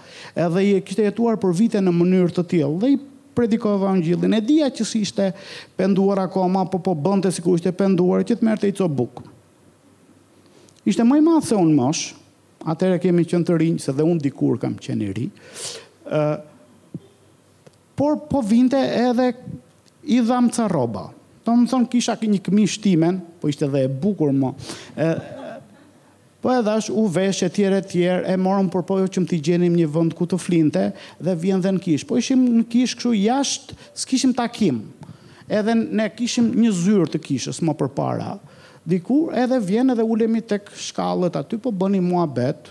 edhe kishte jetuar për vite në mënyrë të tillë, dhe i predikova Evangjillin. E dija që s'ishte penduar akoma, po po bënte sikur ishte penduar që të merrte një copë bukë. Ishte më i madh se unë në moshë, atëherë kemi qenë të rinj, se dhe unë dikur kam qenë i ri, ë, Por po vinte edhe i dham ca rroba. Domethënë kisha një këmishë timen, po ishte dhe e bukur më. E, po e dhash, u vesh e tjerë e tjerë, e morëm përpiqeshim t'i gjenim një vend ku të flinte dhe vjen dhe në kishë. Po ishim në kishë kështu jashtë, s'kishim takim. Edhe ne kishim një zyrë të kishës më përpara. dikur edhe vjen edhe ulemi tek shkallët aty po bënim muhabet,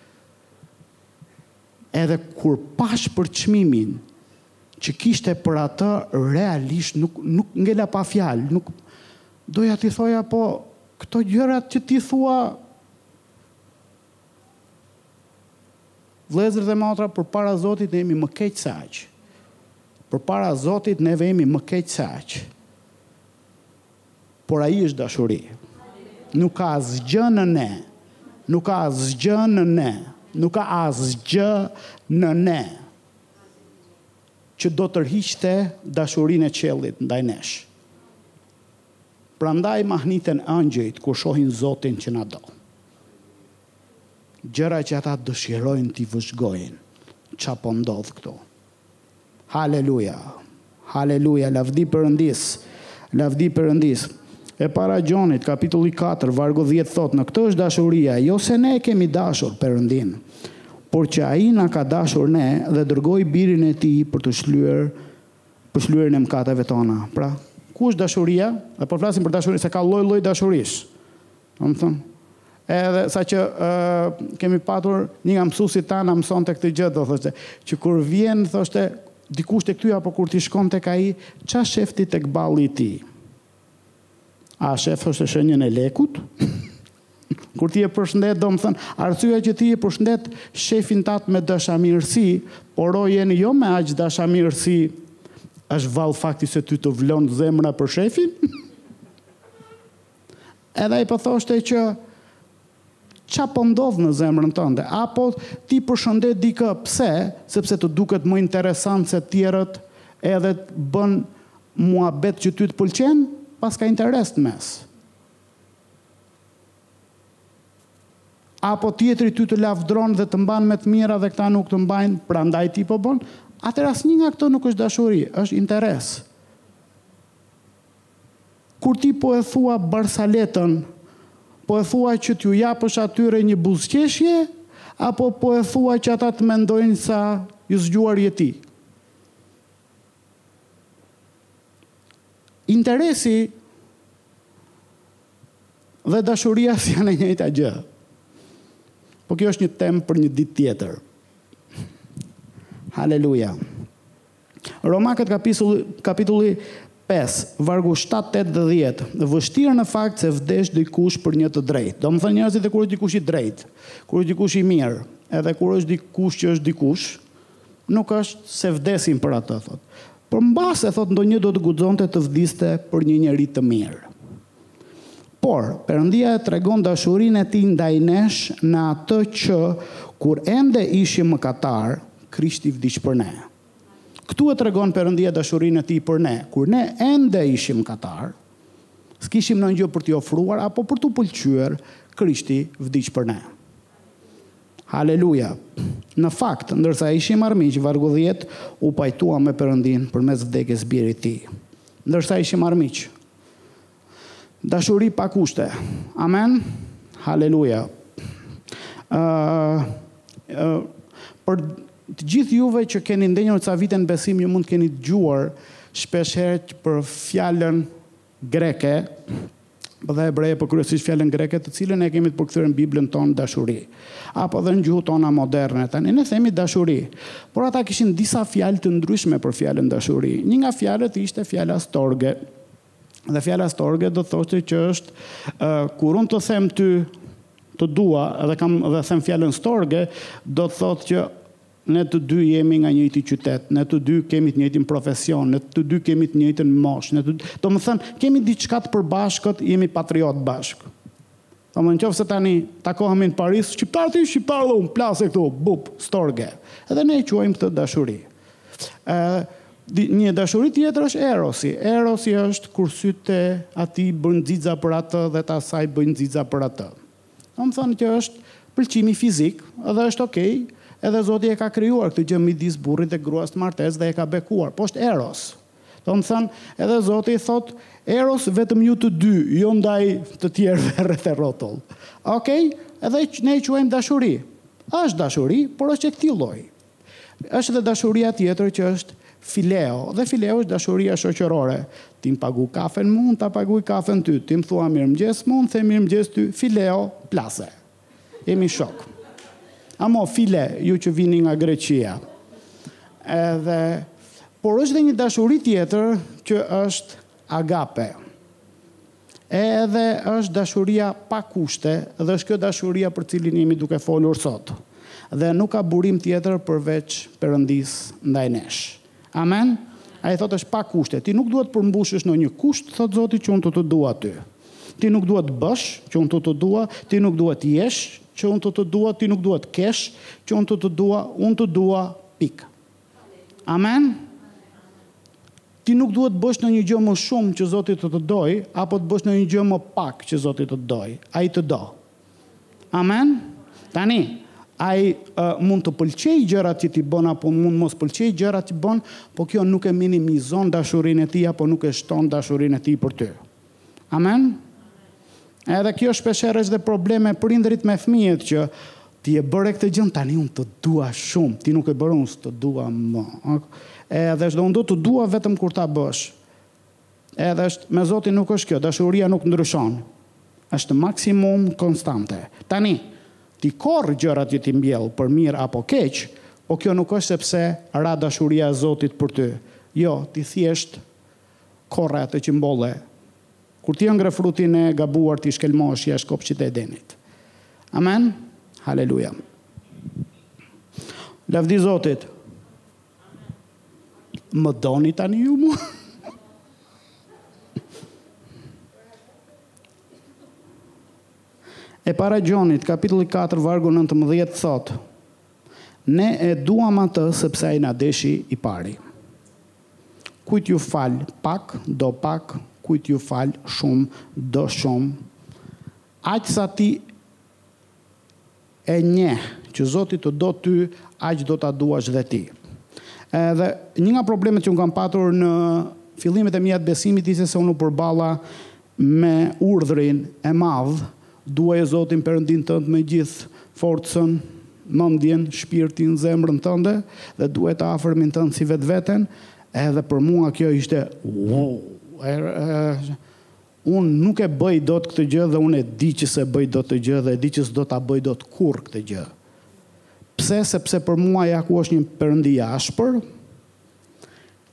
Edhe kur pashë përçmimin që kishte për atë realisht nuk nuk ngela pa fjalë, nuk doja t'i thoja po këto gjërat që ti thua Vëllezër dhe motra, përpara Zotit ne jemi më keq se aq. Përpara Zotit neve jemi më keq se aq. Por Ai është dashuri. Nuk ka asgjë në ne. Nuk ka asgjë në ne. Nuk ka asgjë në ne që do tërhiqte dashurinë e qiellit ndaj nesh. Prandaj mahniten engjëjt kur shohin Zotin që na do. Gjëra që ata dëshirojnë t'i vëzhgojnë ça po ndodh këtu. Haleluja Haleluja Lavdi Perëndisë Lavdi Perëndisë E para Gjonit kapitulli katër vargu dhjetë thotë në këtë është dashuria jo se ne e kemi dashur Perëndinë por që ai na ka dashur ne dhe dërgoi birin e tij për të shlyer për shlyerjen e mëkateve tona pra ku është dashuria dhe po flasim për dashurinë se ka lloj lloj dashurish Domethënë, edhe sa që ë kemi patur një nga mësuesit tanë na mësonte këtë gjë, do thoshte, që kur vjen thoshte dikush tek ty apo kur ti shkon tek ai, ç'a shef ti tek balli i tij? A shef thoshte shenjën e lekut? kur ti e përshëndet, domethënë, arsyeja që ti e përshëndet shefin tënd me dashamirësi, po rojen jo me aq dashamirësi, është vallë fakti se ty të vlon zemra për shefin? Edhe ai po thoshte që ça po ndodh në zemrën tënde, apo ti përshëndet dikë pse, sepse të duket më interesant se tjerët edhe bën muhabet që ty të pëlqen, paska interes në mes. Apo tjetri ty të lavdron dhe të mban me të mira dhe këta nuk të mbajnë, prandaj ti po bën, atëherë asnjë nga këto nuk është dashuri, është interes. Kur ti po e thua barsaletën, po e thua që t'ju japësh atyre një buzëqeshje apo po e thua që ata të mendojnë sa i zgjuar je ti? Interesi dhe dashuria s'janë e njëjta gjë. Po kjo është një temë për një ditë tjetër. Haleluja. Romakët kapitulli kapitulli pesë, vargu shtatë, tetë dhe dhjetë. Vështirë në fakt se vdes dikush për një të drejtë. Domethënë njerëzit e kur është dikush i drejtë, kur është dikush i mirë, edhe kur është dikush që është dikush, nuk është se vdesin për atë, thotë. Por mbase thotë ndonjë do të guxonte të vdiste për një njeri të mirë. Por, Perëndia e tregon dashurinë e tij ndaj nesh në atë që, kur ende ishim mëkatarë, Krishti vdiq për ne. Këtu e tregon Perëndia dashurinë e tij për ne, kur ne ende ishim mëkatarë, s'kishim ndonjë gjë për t'i ofruar apo për t'u pëlqyer, Krishti vdiq për ne. Haleluja! Në fakt, ndërsa ishim armiq, vargu dhjetë, u pajtuam me Perëndinë përmes vdekjes së Birit të tij. Ndërsa ishim armiq. Dashuri pa kushte. Amen. Haleluja. Ë ë për të gjithë juve që keni ndenjur ca vite në besim, ju mund të keni dëgjuar shpesh herë për fjalën greke dhe hebreje, por kryesisht fjalën greke, të cilën e kemi të përkthyer në Biblën tonë dashuri. apo dhe në gjuhë tona moderne tani ne themi dashuri por ata kishin disa fjalë të ndryshme për fjalën dashuri një nga fjalët ishte fjala storge dhe fjala storge do të thoshte që është uh, kur unë të them ty të dua dhe kam dhe them fjalën storge do të thotë që ne të dy jemi nga njëjti qytet, ne të dy kemi të njëjtin profesion, ne të dy kemi të njëjtën moshë, ne të dy, domethënë, kemi diçka të përbashkët, jemi patriotë bashkë. Domethënë qoftë se tani takohemi në Paris, shqiptar ti shqiptar dhe unë plasi këtu, bup, storge. Edhe ne e quajmë këtë dashuri. Ë një dashuri tjetër është erosi. Erosi është kur sytë e atij bëjnë xixa për atë dhe të asaj bëjnë xixa për atë. Domethënë që është pëlqimi fizik dhe është okay, edhe Zoti e ka krijuar këtë gjë midis burrit dhe gruas te martesa dhe e ka bekuar, po është eros. Domethënë, edhe Zoti thotë Eros vetëm ju të dy, jo ndaj të tjerëve rreth e rrotull. Okej? edhe ne e quajmë dashuri. Është dashuri, por është e këtij lloji. Është edhe dashuria tjetër që është fileo, dhe fileo është dashuria shoqërore. Ti më paguan kafen mua, unë ta paguaj kafen ty. Ti më thua mirëmëngjes mua, unë të them mirëmëngjes ty. Fileo, plasi. Jemi shokë. Amo file ju që vini nga Greqia. Edhe por është dhe një dashuri tjetër që është agape. Edhe është dashuria pa kushte dhe është kjo dashuria për cilin jemi duke folur sot. Dhe nuk ka burim tjetër përveç Perëndisë ndaj nesh. Amen? Ai thotë është pa kushte. Ti nuk duhet të përmbushësh ndonjë kusht, thotë Zoti, që unë të të dua ty. Ti nuk duhet të bësh që unë të të dua, ti nuk duhet të jesh që unë të të dua, ti nuk duhet të kesh që unë të të dua, unë të dua pikë. Amen? Ti nuk duhet të bësh ndonjë gjë më shumë që Zoti të të dojë, apo të bësh ndonjë gjë më pak që Zoti të të dojë. Ai të do. Amen? Tani, ai uh, mund të pëlqejë gjërat që ti bën apo mund mos pëlqejë gjërat që bën, po kjo nuk e minimizon dashurinë e tij apo nuk e shton dashurinë e tij për ty. Amen. Edhe kjo shpeshherë është dhe problemi i prindërit me fëmijët që ti e bëre këtë gjë tani unë të dua shumë, ti nuk e bëre unë s'të dua më. Edhe është do unë do të dua vetëm kur ta bësh. Edhe është me zotin nuk është kjo dashuria nuk ndryshon është maksimum konstante tani ti korr gjërat që ti mbjell për mirë apo keq po kjo nuk është sepse ra dashuria e zotit për ty jo ti thjesht korre atë që mbolle kur ti hëngre frutin e gabuar ti shkelmohesh jashtë kopshtit të edenit amen haleluja lavdi zotit Më doni tani ju mu? E para Gjonit, kapitulli 4, vargu 19, thotë, Ne e duam atë sepse ai na deshi i pari. Kujt iu fal pak, do pak, kujt iu fal shumë, do shumë. Aq sa ti e njeh që Zoti të do ty aq do ta duash dhe ti. Edhe një nga problemet që unë kam patur në fillimet e mia të besimit ishte se unë u përballa me urdhrin e madh, Duaje Zotin Perëndinë tënd me gjithë forcën, mendjen, shpirtin, zemrën tënde dhe duaje të afërmin tënd si vetveten, edhe për mua kjo ishte, Uuu! Unë nuk e bëj dot këtë gjë dhe unë e di që s'e bëj dot këtë gjë dhe e di që s'do ta bëj dot kurrë këtë gjë. Pse? Sepse për mua ja ku është një perëndi i ashpër,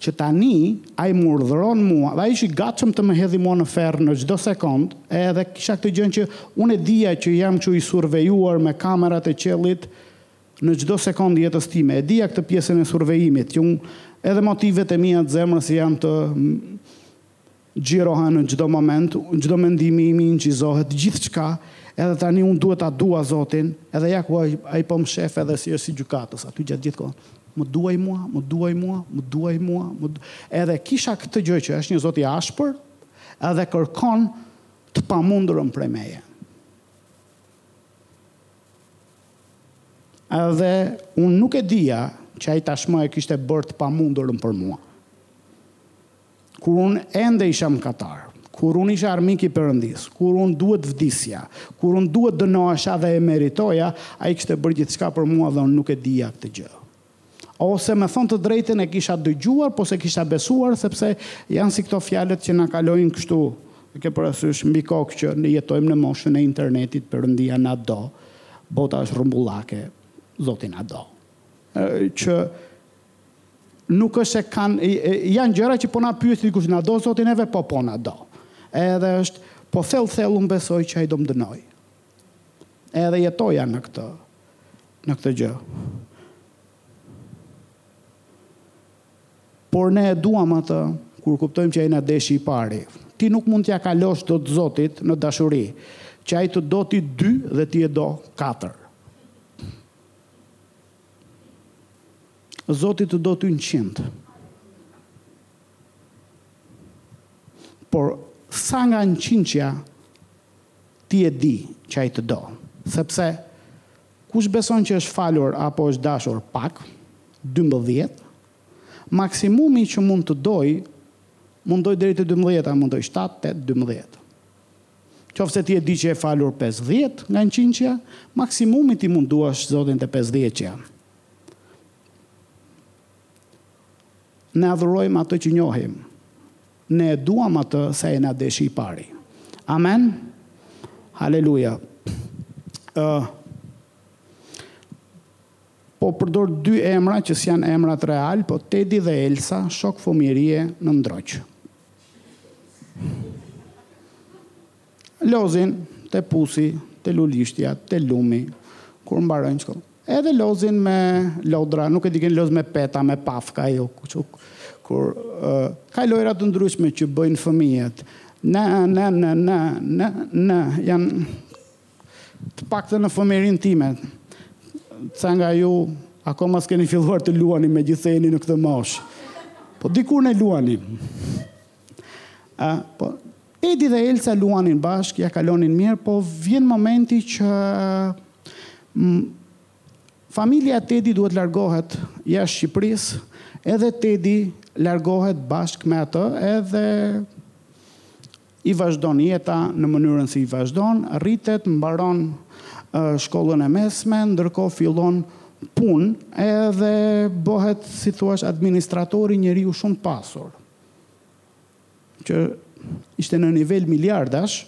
që tani ai më urdhëron mua, dhe ai është i gatshëm të më hedhi mua në ferr në çdo sekond, edhe kisha këtë gjë që unë e dija që jam kështu i survejuar me kamerat e qiellit në çdo sekond të jetës time. E dija këtë pjesën e survejimit, që unë edhe motivet e mia të zemrës janë të xhirohen në çdo moment, çdo mendimi imi incizohet, gjithçka, edhe tani unë duhet ta dua Zotin, edhe ja ku ai, ai po më shef edhe si është si gjykatës, aty gjatë gjithë kohës, më duaj mua, më duaj mua, më duaj mua, më du... edhe kisha këtë gjë që është një Zot i ashpër, edhe kërkon të pamundurën prej meje. Edhe unë nuk e dija që ai tashmë e kishte bërë të pamundurën për mua. Kur unë ende isha mëkatar, kur unë isha armik i Perëndisë, kur unë duhet vdisja, kur unë duhet dënohesha dhe e meritoja, ai kishte bërë gjithçka për mua dhe unë nuk e dija këtë gjë. Ose me thënë të drejtën e kisha dëgjuar, po s'e kisha besuar sepse janë si këto fjalët që na kalojnë kështu, e ke parasysh, mbi kokë që ne jetojmë në moshën e internetit, Perëndia na do, bota është rrumbullake, Zoti na do. Që Nuk është se kanë janë gjëra që po na pyeti dikush na do zoti neve po po na do. Edhe është po thellë thellë unë besoj që ai do më dënoj. Edhe jetoja në këtë në këtë gjë. Por ne e duam atë kur kuptojmë që ai na deshi i pari. Ti nuk mund t'ia kalosh dot Zotit në dashuri, që ai të do ty dy dhe ti e do katër. Zoti të do ty njëqind. Por sa nga njëqindshja ti e di që ai të do. Sepse kush beson që është falur apo është dashur pak, dymbëdhjetë, maksimumi që mund të dojë, mund dojë deri te dymbëdhjeta, mund dojë shtatë, tetë, dymbëdhjetë. Qofse ti e di që je falur pesëdhjetë nga njëqindshja, maksimumi ti mund duash Zotin te pesëdhjetëshja. Ne adhurojmë atë që njohim. Ne e duam atë sa e na deshi i pari. Amen. Haleluja. Ë Po përdor dy emra që s'janë emrat real, po Tedi dhe Elsa, shok fëmijërie në Ndroq. Lozin, te pusi, te lulishtja, te lumi, kur mbarojnë shkollën. Edhe lozin me lodra, nuk e di kën loz me peta, me pafka, jo, kuquk. Kur, uh, ka lojra të ndryshme që bëjnë fëmijët. Në, në, në, në, në, në, janë Të paktën në fëmijërinë time, ca nga ju akoma s'keni filluar të luani megjithëse jeni në këtë moshë. Po dikur ne luanim. Ë, po Tedi dhe Elsa luanin bashkë, ia kalonin mirë, po vjen momenti që familja e Tedi duhet largohet jashtë Shqipërisë, edhe Tedi largohet bashkë me atë, edhe I vazhdon jeta në mënyrën si i vazhdon, rritet, mbaron shkollën e mesme, ndërkohë fillon punë edhe bëhet si thuash administrator i një njeriu shumë të pasur që ishte në nivel miliardash,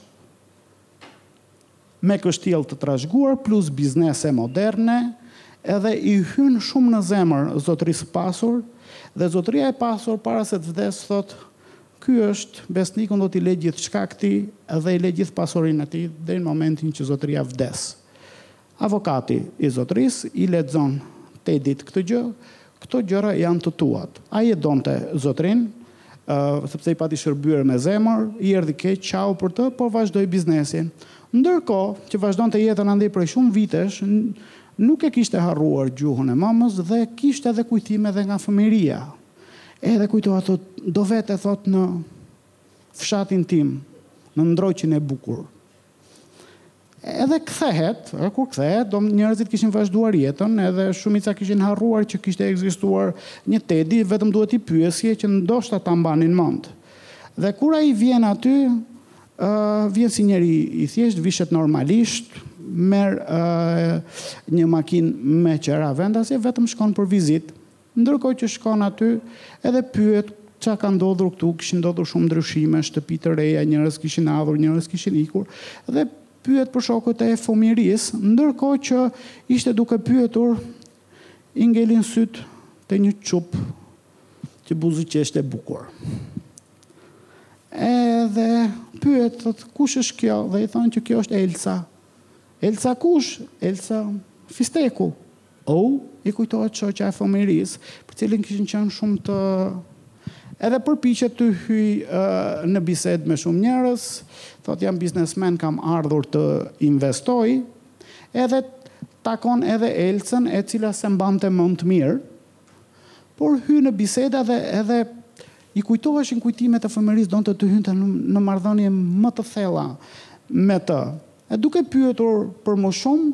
Me kështjellë të trashëguar plus biznese moderne edhe i hyn shumë në zemër zotërisë së pasur dhe zotëria e pasur para se të vdesë thotë ky është besnik unë do t'i lë gjithçka këtij dhe i le gjithë pasurinë e tij deri në momentin që zotëria vdes. Avokati i zotërisë i lexon Tedit këtë gjë Këto gjëra janë të tuat. Ai e donte zotërinë, sepse i pati shërbyer me zemër, i erdhi keq qau për të, por vazhdoi biznesin. Ndërkohë, që vazhdonte jetën andej prej shumë vitesh, nuk e kishte harruar gjuhën e mamës dhe kishte dhe kujtime dhe nga fëmijëria. Edhe kujtoa, thotë, do vete, thotë, në fshatin tim, në Ndroqin e bukur. edhe kthehet, kur kthehet, do njerëzit kishin vazhduar jetën, edhe shumica kishin harruar që kishte ekzistuar një Tedi, vetëm duhet t'i pyesje që ndoshta ta mbanin mend. Dhe kur ai vjen aty, ë uh, vjen si njeri i thjeshtë, vishet normalisht, merr uh, një makinë me qera vendasje, vetëm shkon për vizitë. Ndërkohë që shkon aty, edhe pyet ça ka ndodhur këtu, kishin ndodhur shumë ndryshime, shtëpi të reja, njerëz kishin ardhur, njerëz kishin ikur, dhe pyet për shokët e fëmijërisë, ndërkohë që ishte duke pyetur, i ngelin sytë te një çupë që buzëqeshte e bukur. Edhe pyet, thotë, kush është kjo? Dhe i thonë që kjo është Elca. Elca kush? Elca Fisteku. Ou i kujtohet shoqja e fëmijërisë, për cilin kishin qenë shumë të Edhe përpiqet të hyjë në bisedë me shumë njerëz, thotë jam biznesmen kam ardhur të investoj, edhe takon edhe Elcën e cila s'e mbante mend mirë, por hyn në biseda dhe edhe i kujtoheshin kujtimet e fëmijërisë donte të hynte në marrëdhënie më të thella me të. E duke pyetur për më shumë,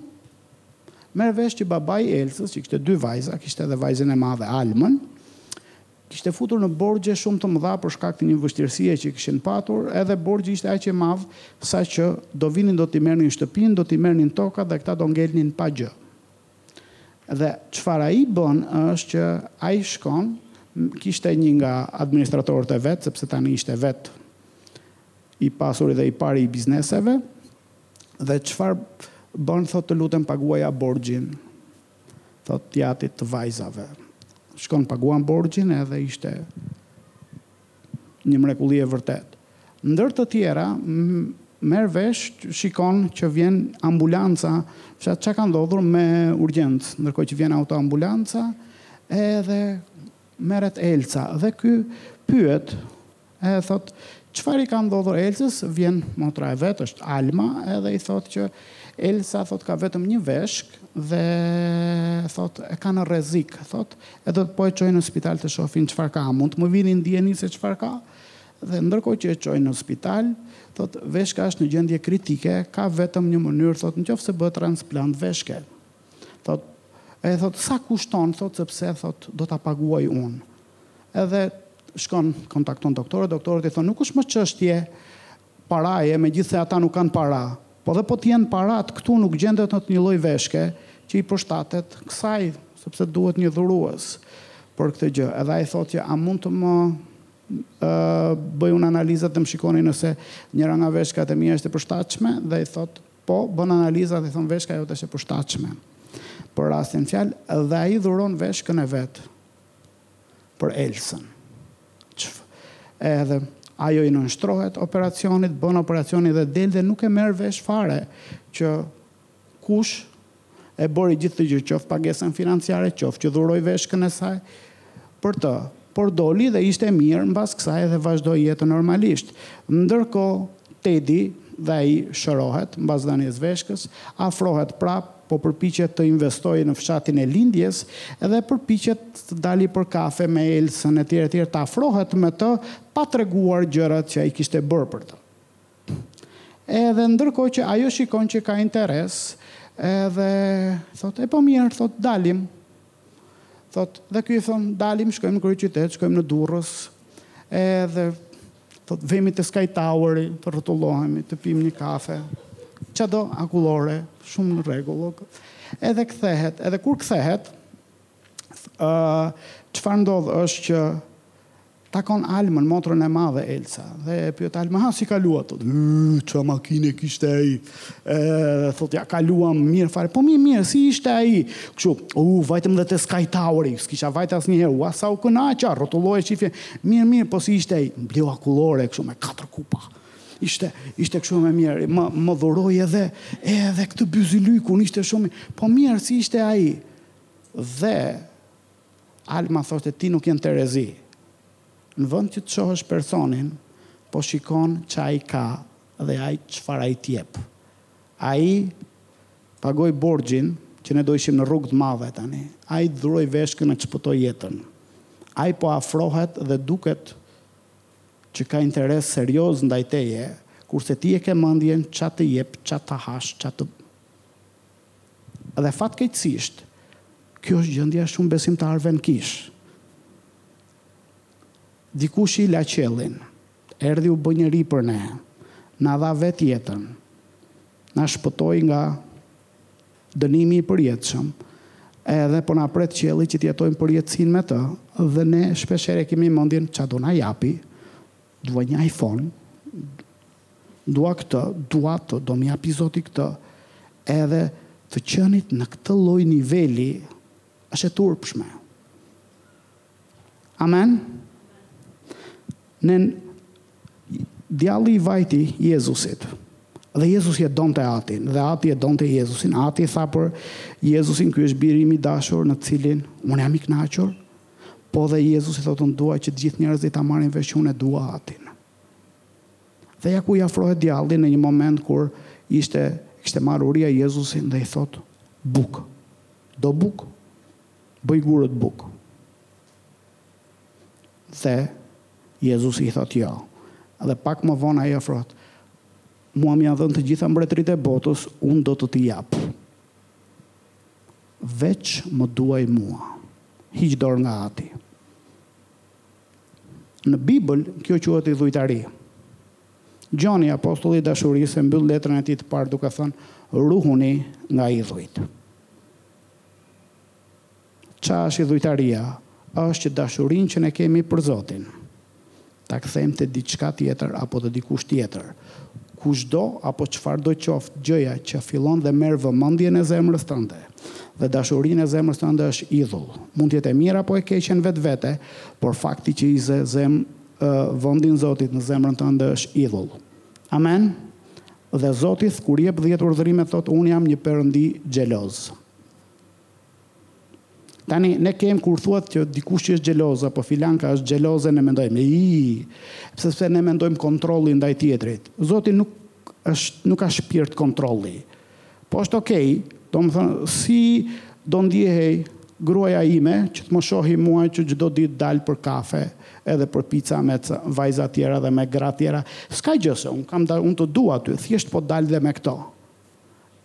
Merr vesh që babai i Elcës, që kishte dy vajza, kishte edhe vajzën e madhe Almën, kishte futur në borxhe shumë të mëdha për shkak të një vështirësie që kishin patur, edhe borxhi ishte aq i madh saqë do vinin do t'i merrnin shtëpinë, do t'i merrnin tokat dhe këta do ngelnin pa gjë. Dhe çfarë ai bën është që ai shkon, kishte një nga administratorët e vet, sepse tani ishte vetë i pasuri dhe i pari i bizneseve, Dhe çfarë bën thotë të lutem paguaja borxhin thotë të jatit të vajzave. Shkon paguan borxhin edhe ishte një mrekulli e vërtetë. Ndër të tjera, merr vesh, shikon që vjen ambulanca, ça ka ndodhur me urgjencë, ndërkohë që vjen autoambulanca, edhe merret Elca dhe ky pyet E thotë, çfarë i ka ndodhur Elcës, vjen motra e vet, është Alma, edhe i thotë që Elca thotë ka vetëm një veshkë dhe thotë e ka në rrezik, thotë, e do të po e çojnë në spital të shohin çfarë ka, mund të më vini në dijeni se çfarë ka? Dhe ndërkohë që e çojnë në spital, thotë veshka është në gjendje kritike, ka vetëm një mënyrë, thotë në qoftë se bëhet transplant veshke. Thot, e thot, sa kushton, thot, sepse, thot, do ta paguaj unë. Edhe shkon, kontakton doktorët, doktorët i thonë, nuk është më çështje paraje, megjithëse ata nuk kanë para. Po dhe po të jenë parat, këtu nuk gjendet dot një lloj veshke, që i përshtatet kësaj, sepse duhet një dhuruës për këtë gjë. Edhe ai thot që a mund të më bëni analizat dhe më shikoni nëse njëra nga veshkat e mia është e përshtatshme, dhe i thot, Po, bën analizat dhe i thonë veshka jote është e përshtatshme për rastin në fjalë dhe ai dhuron veshkën e vet për Elsën. Edhe ajo i nënshtrohet operacionit, bën operacionin dhe del dhe nuk e merr vesh fare që kush E bëri gjithë këtë gjë, qoftë pagesën financiare, qoftë që dhuroi veshkën e saj për të, por doli dhe ishte mirë mbas kësaj dhe vazhdoi jetën normalisht. Ndërkohë, Tedi, dhe ai shërohet mbas dhënies së veshkës, afrohet prapë, po përpiqet të investojë në fshatin e lindjes dhe përpiqet të dali për kafe me Elsën etj etj të afrohet me të pa treguar gjërat që ai kishte bërë për të. Edhe ndërkohë që ajo shikon që ka interes, edhe thotë, e po mirë, thotë, dalim. Thotë, dhe ky i thot, dalim, shkojmë në kryeqytet, shkojmë në Durrës. Edhe thotë, vemi te Sky Tower, të rrotullohemi, të pimë një kafe. Ça do, akullore, shumë në rregull. Edhe kthehet, edhe kur kthehet, ë çfarë ndodh është që Takon Almën motrën e madhe Elsa dhe e pyet Alma ha si kaluat thotë yy ça makine kishte ai e thotë ja kaluam mirë fare po mirë mirë si ishte ai kështu u vajtëm dhe te Sky Toweri s'kisha vajt asnjëherë ua sa u kënaqa rrotullohej shifje mirë mirë po si ishte ai mbleu akullore kështu me katër kupa ishte ishte kështu më mirë më më dhuroi edhe edhe këtë byzylykun ishte shumë po mirë si ishte ai dhe Alma thoshte ti nuk je në terezi. Në vend që të shohësh personin, po shikon ça ai ka dhe ai çfarë ai të jep. Ai pagoi borxhin që ne do ishim në rrugë të madhe tani. Ai të dhuroi veshkën e të shpëtoi jetën. Ai po afrohet dhe duket që ka interes serioz ndaj teje, kurse ti e ke mendjen ça të jep, ça të hash, ça të. Dhe fatkeqësisht, kjo është gjendja e shumë besimtarëve në kishë. Dikush e la qiellin, erdhi u bë njeri për ne, na dha vetë jetën, na shpëtoi nga dënimi i përjetshëm, edhe po na pret qielli që të jetojmë përjetësinë me të, dhe ne shpeshherë e kemi mendjen ça do na japi, Dua një iPhone, dua këtë, dua atë, do më japi Zoti këtë, edhe të qenit në këtë lloj niveli është e turpshme. Amen. Në djalli i vajti Jezusit. Dhe Jezusi e donte Atin, dhe Ati e donte Jezusin. Ati tha për Jezusin, "Ky është biri im i dashur, në të cilin unë jam i kënaqur, Po dhe Jezusi thotë unë dua që të gjithë njerëzit ta marrin vesh që unë e dua Atin. Dhe ja ku i afrohet djalli në një moment kur ishte kishte marrë uria Jezusin dhe i thotë bukë. Do bukë? Bëj gurët bukë. Dhe Jezusi i thotë jo. Dhe pak më vonë i afrohet. Mua më janë dhënë të gjitha mbretëritë e botës, unë do të t'i jap. Veç më duaj mua. Hiq dorë nga ati. Në Bibël, kjo quhet idhujtari. Gjoni, apostulli i dashurisë, e mbyll letrën e tij të parë duke thënë, Ruhuni nga idhujt. Çfarë është idhujtaria? Është që dashurinë që ne kemi për Zotin, ta kthejmë te diçka tjetër apo te dikush tjetër. Kushdo apo çfarëdo qoftë gjëja që fillon dhe merr vëmendjen e zemrës tënde dhe dashurinë e zemrës tënde është idhull. Mund të jetë e mirë apo e keqe në vetvete, por fakti që i zë zem vendin Zotit në zemrën tënde është idhull. Amen? Dhe Zoti kur jep dhjetë urdhërimet thotë unë jam një Perëndi xheloz. Tani, ne kem kur thuat që dikush që është xheloz apo filanka është xheloze ne mendojmë. Ii, sepse ne mendojmë kontrolli ndaj tjetrit. Zoti nuk është nuk ka shpirt kontrolli. Po është okay, domethënë si do ndjehej gruaja ime që të më shohi mua që çdo ditë dal për kafe edhe për pica me vajza tjera dhe me gra tjera. S'ka gjë se unë kam unë të dua ty, thjesht po dal dhe me këto.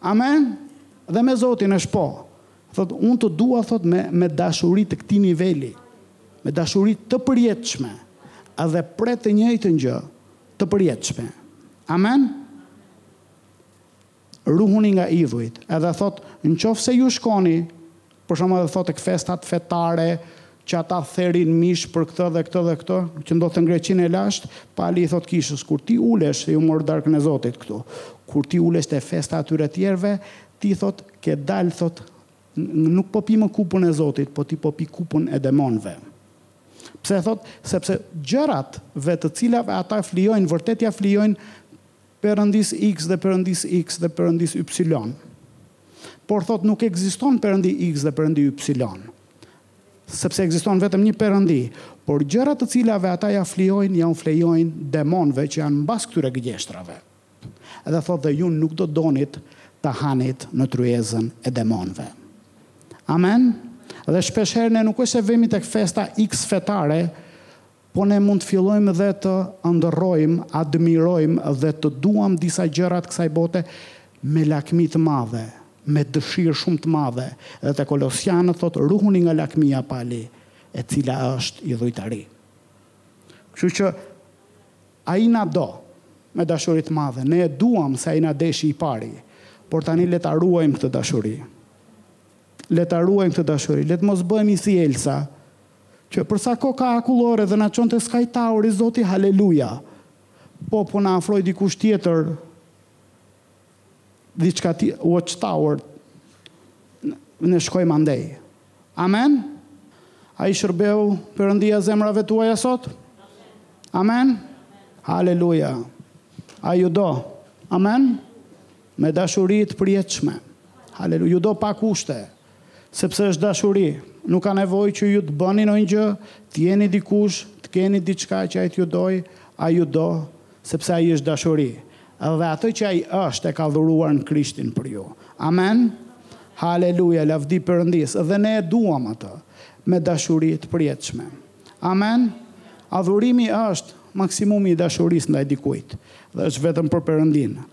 Amen! Dhe me Zotin është po. Thotë, unë të dua, thotë, me, me dashuri të këtij niveli, me dashuri të përjetshme, dhe pret të njëjtën gjë, të përjetshme. Amen? Ruhuni nga idhujt, edhe thotë, në qofë se ju shkoni, Për shembull thotë tek festat fetare që ata therin mish për këtë dhe këtë dhe këtë që ndodhte në Greqinë e lashtë, Pali i thotë kishës kur ti ulesh ju morët darkën e Zotit këtu, kur ti ulesh te festa e atyre tjerëve, ti thotë ke dalë thotë nuk po pi më kupën e Zotit, po ti po pi kupën e demonëve. Pse thotë sepse gjërat ve të cilave ata flijojnë vërtet ia flijojnë Perëndisë X dhe Perëndisë X dhe Perëndisë Ypsilon. Por thotë nuk ekziston Perëndi X dhe Perëndi Ypsilon. Sepse ekziston vetëm një Perëndi, por gjërat të cilave ata ia flijojnë, jua flijojnë demonëve që janë mbas këtyre gëgjeshtrave. Dhe thotë dhe ju nuk do donit të hanit në tryezën e demonëve. Amen? Dhe shpeshherë ne nuk është se vemi tek festa X fetare Po ne mund të fillojmë dhe të ëndrrojmë, admirojmë dhe të duam disa gjëra të kësaj bote me lakmi të madhe, me dëshirë shumë të madhe, dhe te Kolosianët thotë ruhuni nga lakmia Pali, e cila është idhujtari. Kështu që Ai na do me dashuri të madhe, ne e duam se Ai na deshi i pari, por tani le ta ruajmë këtë dashuri. Le ta ruajmë këtë dashuri, le të mos bëhemi si Elsa, Që për sa kohë ka akullore dhe na çon te Sky Tower-i Zoti Haleluja Po po na afroi dikush tjetër diçka tjetër Watch Tower ne shkojmë andej Amen A i shërbeu Perëndia zemrave tuaja sot Amen Haleluja A ju do Amen Me dashuri të përjetshme Haleluja Ju do pa kushte Sepse është dashuri. Nuk ka nevojë që ju të bëni ndonjë gjë, të jeni dikush, të keni diçka që ai t'ju dojë, ai ju do, sepse ai është dashuri. Dhe atë që ai është e ka dhuruar në Krishtin për ju. Amen? Haleluja, lavdi Perëndisë. Dhe ne e duam atë me dashuri të përjetshme. Amen? Adhurimi është maksimumi i dashurisë ndaj dikujt dhe është vetëm për Perëndinë.